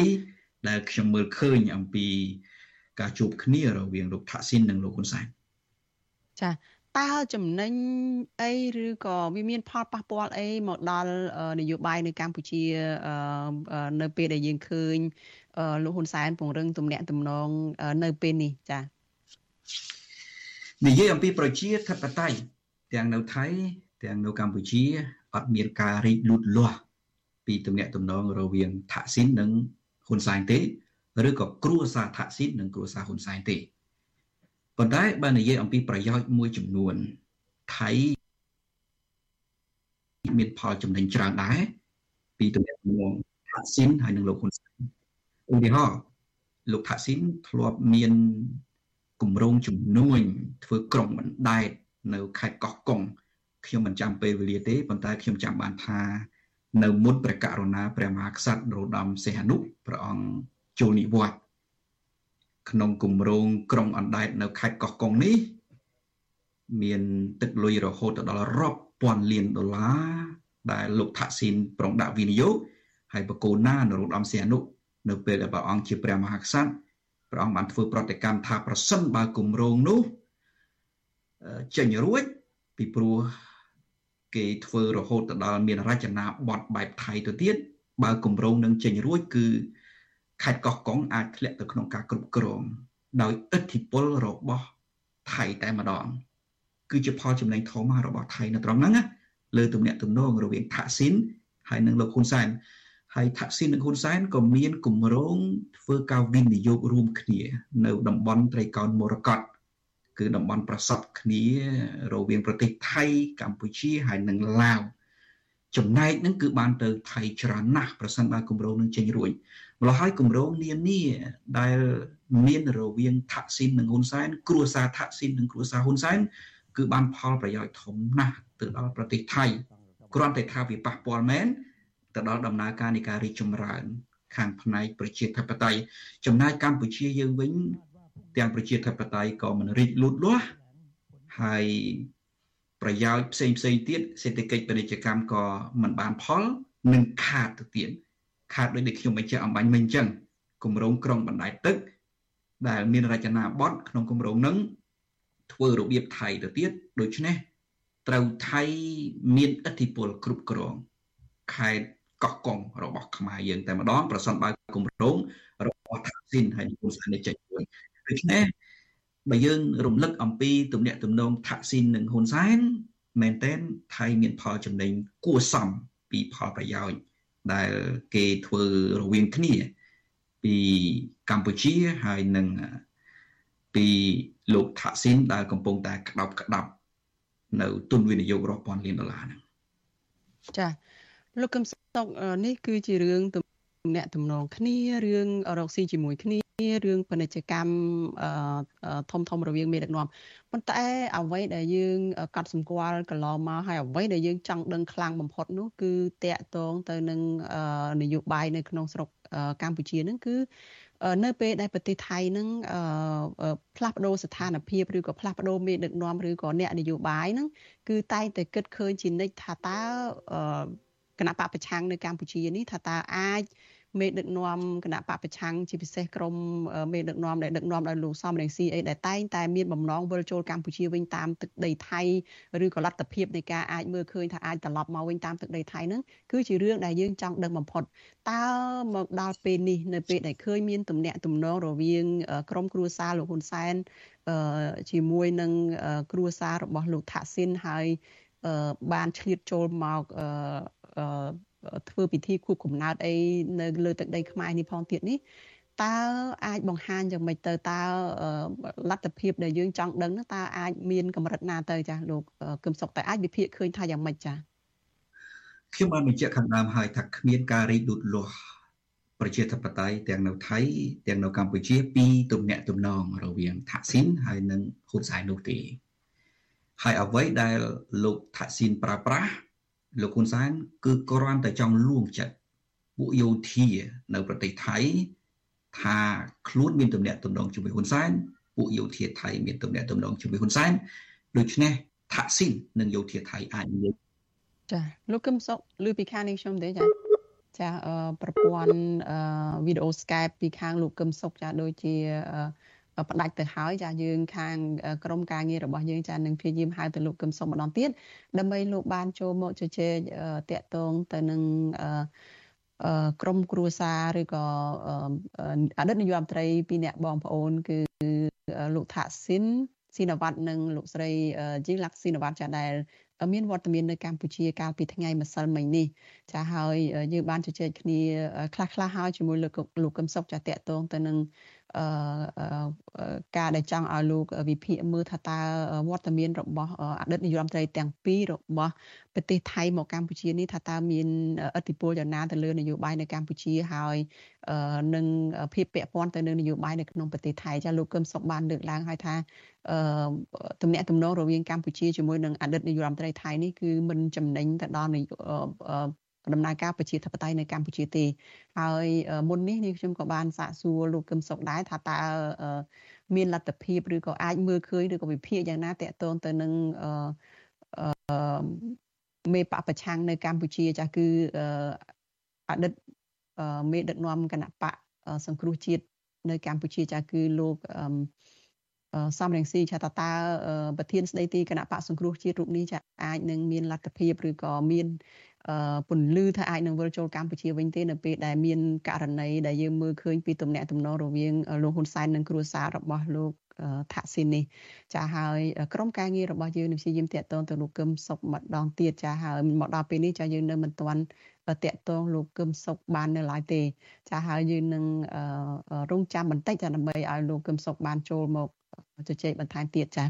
ដែលខ្ញុំមើលឃើញអំពីការជួបគ្នារវាងលោកថាក់ស៊ីននិងលោកហ៊ុនសែនចា តើចំណេញអីឬក៏វាមានផលប៉ះពាល់អីមកដល់នយោបាយនៅកម្ពុជានៅពេលដែលយើងឃើញលោកហ៊ុនសែនពង្រឹងទំនាក់ទំនងនៅពេលនេះចានិយាយអំពីប្រជាធិបតេយ្យទាំងនៅថៃទាំងនៅកម្ពុជាអត់មានការរីកលូតលាស់ពីទំនាក់ទំនងរវាងថាក់ស៊ីននិងហ៊ុនសែនទេឬក៏គ្រួសារថាក់ស៊ីននិងគ្រួសារហ៊ុនសែនទេ ប៉ុន្តែបើនិយាយអំពីប្រយោជន៍មួយចំនួនថៃមានផលចំណេញច្រើនដែរពីទំនាក់ទំនងថាក់ស៊ីនហើយនិងលោកហ៊ុនសែនឧទាហរណ៍លោកថាក់ស៊ីនធ្លាប់មានគម្រោងជំនួញធ្វើក្រុងបណ្ដែតនៅខេត្តកោះកុងខ្ញុំមិនចាំពេលវេលាទេប៉ុន្តែខ្ញុំចាំបានថានៅមុនព្រះករុណាព្រះមហាក្សត្រនរោត្តមសីហនុព្រះអង្គចូលនិវត្តន៍ ក្នុងគម្រោងក្រុងអណ្ដែតនៅខេត្តកោះកុងនេះ មានទឹកលុយរហូតដល់រាប់ពាន់លានដុល្លារដែលលោកថាក់ស៊ីនប្រងដាក់វិនិយោគហើយបកូនណានរោត្តមសីហនុនៅពេលដែលព្រះអង្គជាព្រះមហាក្សត្រព្រះអង្គបានធ្វើប្រតិកម្មថាប្រសិនបើគម្រោងនោះចេញរួចពីព្រោះគេធ្វើរហូតដល់មានរចនាបថបែបថៃទៅទៀតបើគម្រោងនឹងចេញរួចគឺ ខេត្តកោះកុងអាចធ្លាក់ទៅក្នុងការគ្រប់គ្រងដោយឥទ្ធិពលរបស់ថៃតែម្ដង គឺជាផលចំណេញធំរបស់ថៃនៅត្រង់ហ្នឹងណាលើទំនាក់ទំនងរវាងថាក់ស៊ីនហើយនិងលោកហ៊ុនសែនហើយថាក់ស៊ីននិងហ៊ុនសែនក៏មានគម្រោងធ្វើការវិនិយោគរួមគ្នា នៅតំបន់ត្រីកោណមរកតគឺតំបន់ប្រសពគ្នារវាងប្រទេសថៃកម្ពុជាហើយនិងឡាវ ចំណែកហ្នឹងគឺបានទៅថៃច្រើនណាស់ប្រសិនបើគម្រោងនឹងចេញរួចម្ល៉េះហើយគម្រោងនានាដែលមានរវាងថាក់ស៊ីននិងហ៊ុនសែនគ្រួសារថាក់ស៊ីននិងគ្រួសារហ៊ុនសែនគឺបានផលប្រយោជន៍ធំណាស់ទៅដល់ប្រទេសថៃគ្រាន់តែថាវាប៉ះពាល់មែនទៅដល់ដំណើរការនៃការរីកចម្រើន ខាងផ្នែកប្រជាធិបតេយ្យចំណែកកម្ពុជាយើងវិញទាំងប្រជាធិបតេយ្យក៏មិនរីកលូតលាស់ហើយ ប្រយោជន៍ផ្សេងផ្សេងទៀតសេដ្ឋកិច្ចពាណិជ្ជកម្មក៏មិនបានផលនឹងខាតទៅទៀតខាតដោយដែលខ្ញុំបញ្ជាក់អំបញ្ញមិញអញ្ចឹងគម្រោងក្រុងបណ្ដែតទឹក ដែលមានរចនាបថក្នុងគម្រោងនឹងធ្វើរបៀបថៃទៅទៀតដូច្នេះត្រូវថៃមានឥទ្ធិពលគ្រប់គ្រងខេត្តកោះកុងរបស់ខ្មែរយើងតែម្ដងប្រសិនបើគម្រោងរបស់ថាស៊ីនហើយគុំសានចេញមួយដូច្នេះ បើយើងរំលឹកអំពីទំនាក់ទំនងថាក់ស៊ីននិងហ៊ុនសែនមែនតែនថៃមានផលចំណេញគួរសមពីផលប្រយោជន៍ដែលគេធ្វើរវាងគ្នាពីកម្ពុជាហើយនឹងពីលោកថាក់ស៊ីនដែលកំពុងតែក្តោបក្តាប់នៅទុនវិនិយោគរាប់ពាន់លានដុល្លារហ្នឹងចាលោកកឹមសុខនេះគឺជារឿងទំនាក់ទំនងគ្នារឿងរកស៊ីជាមួយគ្នា រឿងពាណិជ្ជកម្មធំធំរវាងមេដឹកនាំប៉ុន្តែអ្វីដែលយើងកត់សម្គាល់កន្លងមកហើយអ្វីដែលយើងចង់ដឹងខ្លាំងបំផុតនោះគឺតកតងទៅនឹងនយោបាយនៅក្នុងស្រុកកម្ពុជានឹងគឺនៅពេលដែលប្រទេសថៃនឹងផ្លាស់ប្ដូរស្ថានភាពឬក៏ផ្លាស់ប្ដូរមេដឹកនាំឬក៏អ្នកនយោបាយនឹងគឺតែងតែគិតឃើញជានិច្ចថាតើគណៈបកប្រឆាំងនៅកម្ពុជានេះថាតើអាច មេដឹកនាំគណៈបកប្រឆាំងជាពិសេសក្រមមេដឹកនាំដែលដឹកនាំដោយលោកសំរងស៊ីអីដែលតែងតែមានបំណងវិលចូលកម្ពុជាវិញតាមទឹកដីថៃឬក៏លទ្ធភាពនៃការអាចមើលឃើញថាអាចត្រឡប់មកវិញតាមទឹកដីថៃហ្នឹងគឺជារឿងដែលយើងចង់ដឹងបំផុតតើមកដល់ពេលនេះនៅពេលដែលឃើញមានទំនាក់ទំនងរវាងក្រមគ្រួសារលោកហ៊ុនសែនជាមួយនឹងគ្រួសាររបស់លោកថាក់ស៊ីនហើយបានឆ្លៀតចូលមក ធ្វើពិធីខួបកំណើតអីនៅលើទឹកដីខ្មែរនេះផងទៀតនេះតើអាចបង្ហាញយ៉ាងម៉េចទៅតើលទ្ធភាពដែលយើងចង់ដឹងតើអាចមានកម្រិតណាទៅចាស់លោកគឹមសុកតើអាចវិភាគឃើញថាយ៉ាងម៉េចចាស់ខ្ញុំបានបញ្ជាក់ខាងដើមហើយថាគ្មានការរីកលូតលាស់ប្រជាធិបតេយ្យទាំងនៅថៃទាំងនៅកម្ពុជាពីទំនាក់ទំនងរវាងថាក់ស៊ីនហើយនិងហ៊ុនសែននោះទេហើយអ្វីដែលលោកថាក់ស៊ីនប្រើប្រាស់ លោកហ៊ុនសែនគឺគ្រាន់តែចង់លួងចិត្តពួកយោធានៅប្រទេសថៃថាខ្លួនមានទំនាក់ទំនងជាមួយហ៊ុនសែនពួកយោធាថៃមានទំនាក់ទំនងជាមួយហ៊ុនសែនដូច្នេះថាក់ស៊ីននិងយោធាថៃអាចនិយាយចាលោកកឹមសុខឮពីខាងនេះខ្ញុំទេចាចាប្រព័ន្ធវីដេអូ Skype ពីខាងលោកកឹមសុខចាដូចជា ផ្ដាច់ទៅហើយចាយើងខាងក្រមការងាររបស់យើងចានឹងព្យាយាមហៅទៅលោកកឹមសុខម្ដងទៀតដើម្បីលោកបានចូលមកជជែកតាក់ទងទៅនឹងក្រមគ្រួសារឬក៏អតីតនាយករដ្ឋមន្ត្រីពីរអ្នកបងប្អូន គឺលោកថាក់ស៊ីនស៊ីនវត្តនិងលោកស្រីជីងឡាក់ស៊ីនវត្តចាដែលមានវត្តមាននៅកម្ពុជាកាលពីថ្ងៃម្សិលមិញនេះចាហើយយើងបានជជែកគ្នាខ្លះខ្លះហើយជាមួយលោកលោកកឹមសុខចាតកតងទៅនឹងអឺ ការដែលចង់ឲ្យលោកវិភាគមើលថាតើវត្តមានរបស់អតីតនាយរដ្ឋមន្ត្រីទាំងពីររបស់ប្រទេសថៃមកកម្ពុជានេះថាតើមានឥទ្ធិពលយ៉ាងណាទៅលើនយោបាយនៅកម្ពុជាហើយនឹងភាពពាក់ព័ន្ធទៅនឹងនយោបាយនៅក្នុងប្រទេសថៃចាលោកកឹមសុខបានលើកឡើងហើយថាអឺទំនាក់ទំនងរវាងកម្ពុជាជាមួយនឹងអតីតនាយករដ្ឋមន្ត្រីថៃនេះគឺមិនចំណេញទៅដល់ ដំណើរការប្រជាធិបតេយ្យនៅកម្ពុជាទេហើយមុននេះនេះខ្ញុំក៏បានសាកសួរលោកកឹមសុខដែរថាតើមានលទ្ធភាពឬក៏អាចមើលឃើញឬក៏វិភាគយ៉ាងណាតកតងទៅនឹងអឺមេបពប្រឆាំងនៅកម្ពុជាចាស់គឺអតីតមេដឹកនាំគណៈបកសង្គ្រោះជាតិនៅកម្ពុជាចាស់គឺលោក សំរងស៊ីថាតើប្រធានស្ដីទីគណៈបកសង្គ្រោះជាតិរូបនេះចាអាចនឹងមានលទ្ធភាពឬក៏មានពន្លឺថាអាចនឹងវិលចូលកម្ពុជាវិញទេនៅពេលដែលមានករណីដែលយើងមើលឃើញពីទំនាក់ទំនងរវាងលោកហ៊ុនសែននិងគ្រួសាររបស់លោកថាក់ស៊ីននេះចាហើយក្រុមការងាររបស់យើងនឹងព្យាយាមតាក់ទងទៅលោកកឹមសុខម្ដងទៀតចាហើយមកដល់ពេលនេះចាយើងនៅមិនទាន់តាក់ទងលោកកឹមសុខបាននៅឡើយទេ ចាហើយយើងនឹងរងចាំបន្តិចចាដើម្បីឲ្យលោកកឹមសុខបានចូលមក ជជែកបន្ថែមទៀតចា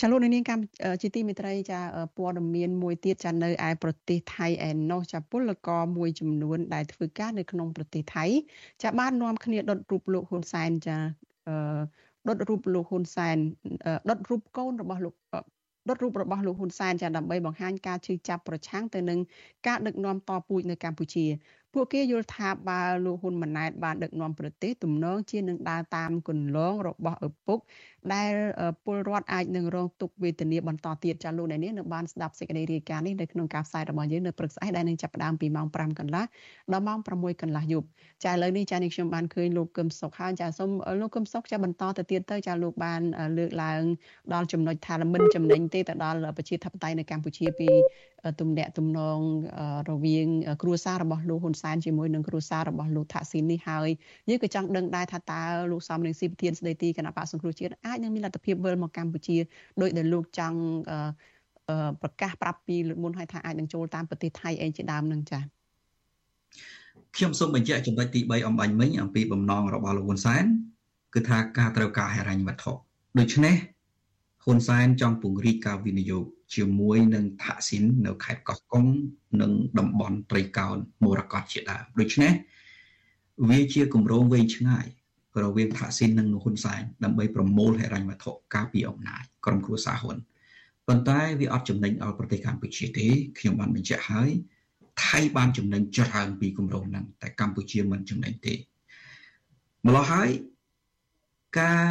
ចាលោកនាងកម្មជាទីមេត្រីចាព័ត៌មានមួយទៀតចានៅឯប្រទេសថៃឯណោះចាពលករមួយចំនួន ដែលធ្វើការនៅក្នុងប្រទេសថៃចាបាននាំគ្នាដុតរូបលោកហ៊ុនសែនចាដុតរូបលោកហ៊ុនសែនដុតរូបកូនរបស់លោកដុតរូបរបស់លោកហ៊ុនសែនចាដើម្បីបង្ហាញការជឿចាប់ប្រឆាំងទៅនឹងការដឹកនាំតពូជនៅកម្ពុជា ពួកគេយល់ថាបើលោកហ៊ុនម៉ាណែតបានដឹកនាំប្រទេសទំនងជានឹងដើរតាមគន្លងរបស់ឪពុកដែលពលរដ្ឋអាចនឹងរងទុក្ខវេទនាបន្តទៀតចាលោកអ្នកនាងនៅបានស្ដាប់សេចក្តីរាយការណ៍នេះនៅក្នុងការផ្សាយរបស់យើងនៅព្រឹកស្អែកដែលនឹងចាប់ផ្ដើមពីម៉ោង5កន្លះដល់ម៉ោង6កន្លះយប់ចាឥឡូវនេះចានេះខ្ញុំបានឃើញលោកកឹមសុខហើយចាសូមលោកកឹមសុខចាបន្តទៅទៀតទៅចាលោកបានលើកឡើងដល់ចំណុចថាមិនចំណេញទេទៅដល់ប្រជាធិបតេយ្យនៅកម្ពុជាពីទំនាក់ទំនងរវាង គ្រួសាររបស់លោកហ៊ុនសែនជាមួយនឹងគ្រួសាររបស់លោកថាក់ស៊ីននេះហើយយើងក៏ចង់ដឹងដែរថាតើលោកសំរងស៊ីប្រធានស្ដីទីគណៈបកសង្គ្រោះជាតិអាចនឹងមានលទ្ធភាពវិលមកកម្ពុជាដោយដែលលោកចង់ប្រកាសប្រាប់ពីលើកមុនឲ្យថាអាចនឹងចូលតាមប្រទេសថៃអេជាដើមនឹងចា៎ខ្ញុំសូមបញ្ជាក់ចំណុចទី3អំបញ្ញមិញអំពីបំណងរបស់លោកហ៊ុនសែនគឺថាការត្រូវការហិរញ្ញវត្ថុដូច្នេះហ៊ុនសែនចង់ពង្រីកការវិនិយោគជាមួយនឹងថាក់ស៊ីននៅខេត្តកោះកុងនិងតំបន់ត្រីកោណមរកតជាដើមដូច្នេះវាជាគម្រោងវែងឆ្ងាយ រវាងថាក់ស៊ីននិងហ៊ុនសែនដើម្បីប្រមូលហិរញ្ញវត្ថុការពីអំណាចក្រុមគ្រួសារហ៊ុនប៉ុន្តែវាអត់ចំណេញដល់ប្រទេសកម្ពុជាទេខ្ញុំបានបញ្ជាក់ហើយថៃបានចំណេញច្រើនពីគម្រោងហ្នឹងតែកម្ពុជាមិនចំណេញទេម្ល៉េះហើយការ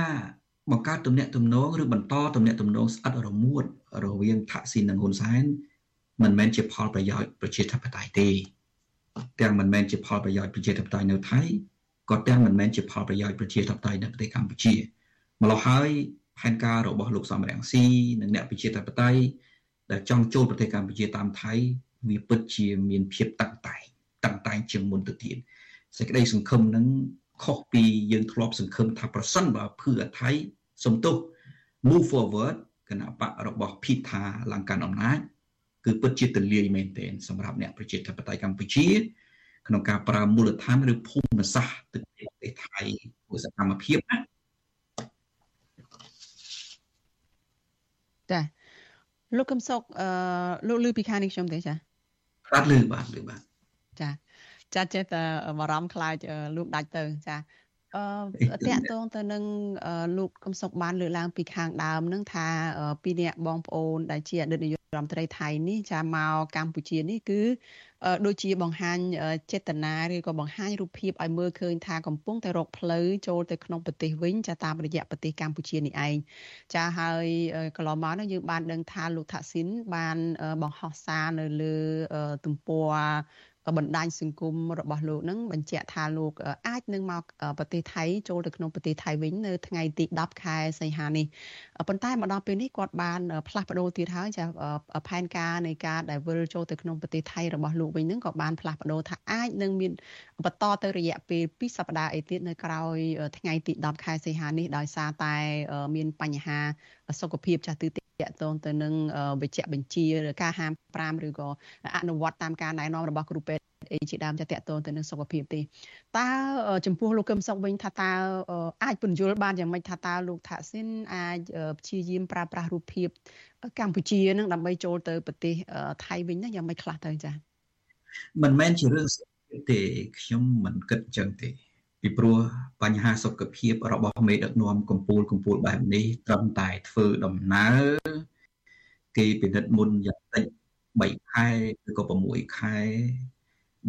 បង្កើតទំនាក់ទំនងឬបន្តទំនាក់ទំនងស្អិតរមួតរវាងថាក់ស៊ីននិងហ៊ុនសែនមិនមែនជាផលប្រយោជន៍ប្រជាធិបតេយ្យទេទាំងមិនមែនជាផលប្រយោជន៍ប្រជាធិបតេយ្យនៅថៃ ក៏ទាំងមិនមែនជាផលប្រយោជន៍ប្រជាធិបតេយ្យនៅប្រទេសកម្ពុជាម្ល៉េះហើយផែនការរបស់លោកសំរងស៊ីនិងអ្នកប្រជាធិបតេយ្យដែលចង់ចូលប្រទេសកម្ពុជាតាមថៃវាពិតជាមានភាពតាក់តែងតាក់តែងជាងមុនទៅទៀតសេចក្តីសង្ឃឹមនឹងខុសពីយើងធ្លាប់សង្ឃឹមថាប្រសិនបើភឿថៃសំទោស move forward គណៈបករបស់ភីថាឡើងកាន់អំណាចគឺពិតជាទលាយមែនទែនសម្រាប់អ្នកប្រជាធិបតេយ្យកម្ពុជា ក្នុងការប្រើមូលដ្ឋានឬភូមិសាស្ត្រទឹកប្រទេសថៃធ្វើសកម្មភាពណាចាលោកកឹមសុខអឺលោកលឺពីខាងនេះខ្ញុំទេចាបាទលឺបាទលឺបាទចាចាចេះតែបារម្ភខ្លាចលោកដាច់ទៅចាអឺតាក់ទងទៅនឹងលោកកំសុកបានលើកឡើងពីខាងដើមនឹងថាពីអ្នកបងប្អូនដែលជាអតីតនាយករដ្ឋមន្ត្រីថៃនេះចាមកកម្ពុជានេះគឺ ដូចជាបង្ហាញចេតនាឬក៏បង្ហាញរូបភាពឲ្យមើលឃើញថាកំពុងតែរកផ្លូវចូលទៅក្នុងប្រទេសវិញចាតាមរយៈប្រទេសកម្ពុជានេះឯងចាហើយកន្លងមកនោះយើងបានដឹងថាលោកថាក់ស៊ីនបានបង្ហោះសារនៅលើទំព័រ បណ្ដាញសង្គមរបស់លោកនឹងបញ្ជាក់ថាលោកអាចនឹងមកប្រទេសថៃចូលទៅក្នុងប្រទេសថៃវិញនៅថ្ងៃទី10ខែសីហានេះប៉ុន្តែមកដល់ពេលនេះគាត់បានផ្លាស់ប្ដូរទៀតហើយចាផែនការនៃការដែលវិលចូលទៅក្នុងប្រទេសថៃរបស់លោកវិញនឹងក៏បានផ្លាស់ប្ដូរថាអាចនឹងមានបន្តទៅរយៈពេល2សប្តាហ៍អីទៀតនៅក្រោយថ្ងៃទី10ខែសីហានេះដោយសារតែមានបញ្ហា សុខភាពចាស់ទឺតកតងទៅនឹងវិជ្ជបញ្ជាឬការហាម5ឬក៏អនុវត្តតាមការណែនាំរបស់គ្រូពេទ្យអីជាដើមចាតកតងទៅនឹងសុខភាពទេតើចំពោះលោកកឹមសុខវិញថាតើអាចពន្យល់បានយ៉ាងម៉េចថាតើលោកថាក់ស៊ីនអាចព្យាយាមប្រើប្រាស់រូបភាព កម្ពុជានឹងដើម្បីចូលទៅប្រទេសថៃវិញណាយ៉ាងម៉េចខ្លះទៅចាមិនមែនជារឿងទេខ្ញុំមិនគិតចឹងទេ ពីព្រោះបញ្ហាសុខភាពរបស់មេដឹកនាំកម្ពុជាកម្ពុជាបែបនេះត្រឹមតែធ្វើដំណើរគេពិនិត្យមុនយ៉ាងតិច3ខែឬក៏6ខែ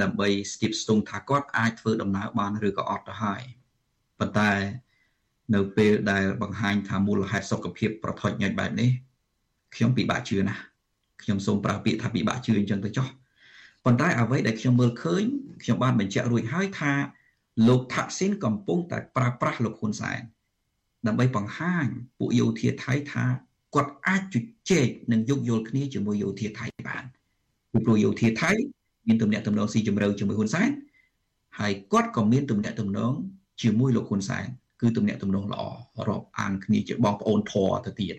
ដើម្បីស្ទាបស្ទង់ថាគាត់អាចធ្វើដំណើរបានឬក៏អត់ទៅហើយប៉ុន្តែនៅពេលដែលបង្ហាញថាមូលហេតុសុខភាពប្រថុចញ៉ាច់បែបនេះខ្ញុំពិបាកជឿណាស់ខ្ញុំសូមប្រើពាក្យថាពិបាកជឿអញ្ចឹងទៅចុះប៉ុន្តែអ្វីដែលខ្ញុំមើលឃើញខ្ញុំបានបញ្ជាក់រួចហើយថា លោកថាក់ស៊ីនកំពុងតែប្រើប្រាស់លោកហ៊ុនសែនដើម្បីបង្ហាញពួកយោធាថៃថាគាត់អាចជជែកនិងយោគយល់គ្នាជាមួយយោធាថៃបានពីព្រោះយោធាថៃមានទំនាក់ទំនងស៊ីជម្រៅជាមួយហ៊ុនសែនហើយគាត់ក៏មានទំនាក់ទំនងជាមួយលោកហ៊ុនសែនគឺទំនាក់ទំនងល្អរាប់អានគ្នាជាបងប្អូនធរទៅទៀត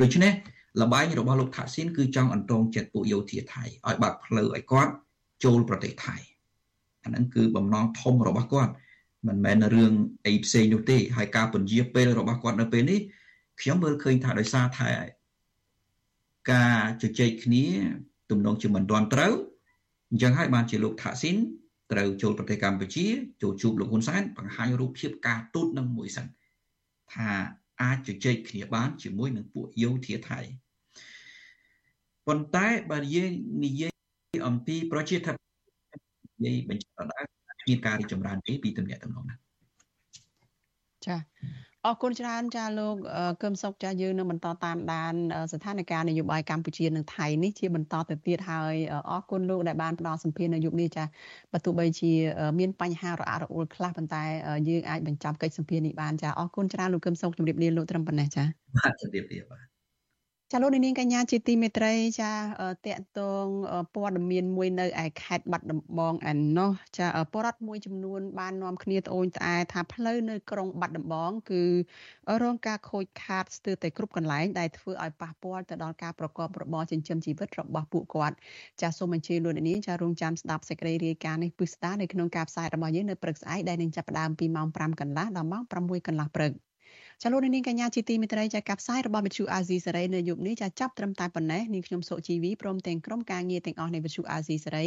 ដូច្នេះលបែងរបស់លោកថាក់ស៊ីនគឺចង់អន្តងចិត្តពួកយោធាថៃឲ្យបាត់ផ្លូវឲ្យគាត់ចូលប្រទេសថៃ អាហ្នឹងគឺបំណងធំរបស់គាត់មិនមែនរឿងអីផ្សេងនោះទេហើយការពន្យាពេលរបស់គាត់នៅពេលនេះខ្ញុំមើលឃើញថាដោយសារតែការជជែកគ្នា ទំនងជាមិនទាន់ត្រូវអញ្ចឹងហើយបានជាលោកថាក់ស៊ីនត្រូវចូលប្រទេសកម្ពុជាចូលជួបលោកហ៊ុនសែនបង្ហាញរូបភាពការទូតនឹងមួយសិនថាអាចជជែកគ្នាបានជាមួយនឹងពួកយោធាថៃប៉ុន្តែបើយើងនិយាយអំពីប្រជាធិបតេយ្យ និយាយបញ្ជាក់ដល់មានការរីកចម្រើនទេពីទំនាក់ទំនងណាចាអរគុណច្រើនចាលោកកឹមសុខចាយើងនឹងបន្តតាមដានស្ថានភាពនយោបាយកម្ពុជានិងថៃនេះជាបន្តទៅទៀតហើយអរគុណលោកដែលបានផ្ដល់សម្ភារនៅយុគនេះចាបើទោះបីជាមានបញ្ហារអាក់រអួលខ្លះប៉ុន្តែយើងអាចបញ្ចប់កិច្ចសម្ភារនេះបានចាអរគុណច្រើនលោកកឹមសុខជម្រាបលាលោកត្រឹមប៉ុណ្ណេះចាបាទជម្រាបលាបាទ ចាលោកនាងកញ្ញាជាទីមេត្រីចាតកតងព័ត៌មានមួយនៅឯខេត្តបាត់ដំបងឯណោះចាបរដ្ឋមួយចំនួនបាននាំគ្នាត្អូញត្អែថាផ្លូវនៅក្រុងបាត់ដំបង គឺរងការខូចខាតស្ទើរតែគ្រប់កន្លែងដែលធ្វើឲ្យប៉ះពាល់ទៅដល់ការប្រកបរបរចិញ្ចឹមជីវិតរបស់ពួកគាត់ចាសូមអញ្ជើញលោកនាងចារងចាំស្ដាប់សេចក្តីរាយការណ៍នេះពិស្ដានៅក្នុងការផ្សាយរបស់យើងនៅព្រឹកស្អែកដែលនឹងចាប់ផ្ដើមពីម៉ោង5កន្លះដល់ម៉ោង6កន្លះព្រឹក ចាលោកនាងកញ្ញាជាទីមេត្រីចាកັບផ្សាយរបស់វិទ្យុអាស៊ីសេរីនៅយប់នេះចាចាប់ត្រឹមតែប៉ុណ្ណេះនាងខ្ញុំសុជីវីព្រមទាំងក្រុមការងារទាំងអស់នៃវិទ្យុអាស៊ីសេរី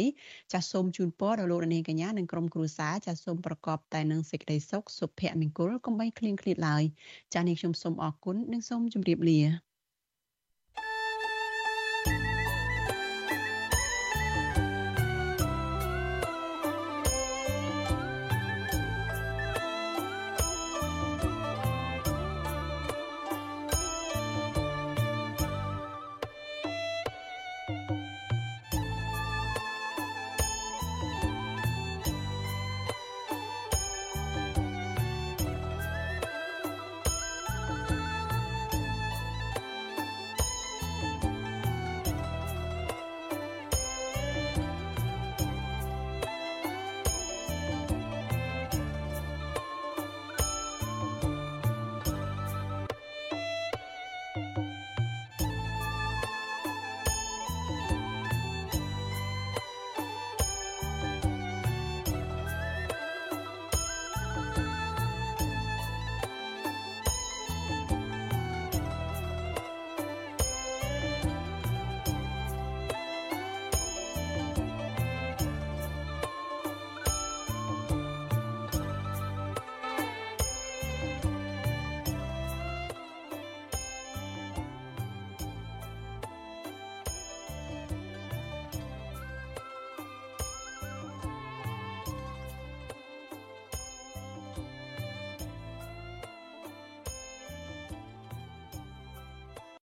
ចាសូមជូនពរដល់លោកនាងកញ្ញានិងក្រុមគ្រួសារចាសូមប្រកបតែនឹងសេចក្តីសុខសុភមង្គលកុំបីឃ្លៀងឃ្លាតឡើយចានាងខ្ញុំសូមអរគុណនិងសូមជម្រាបលា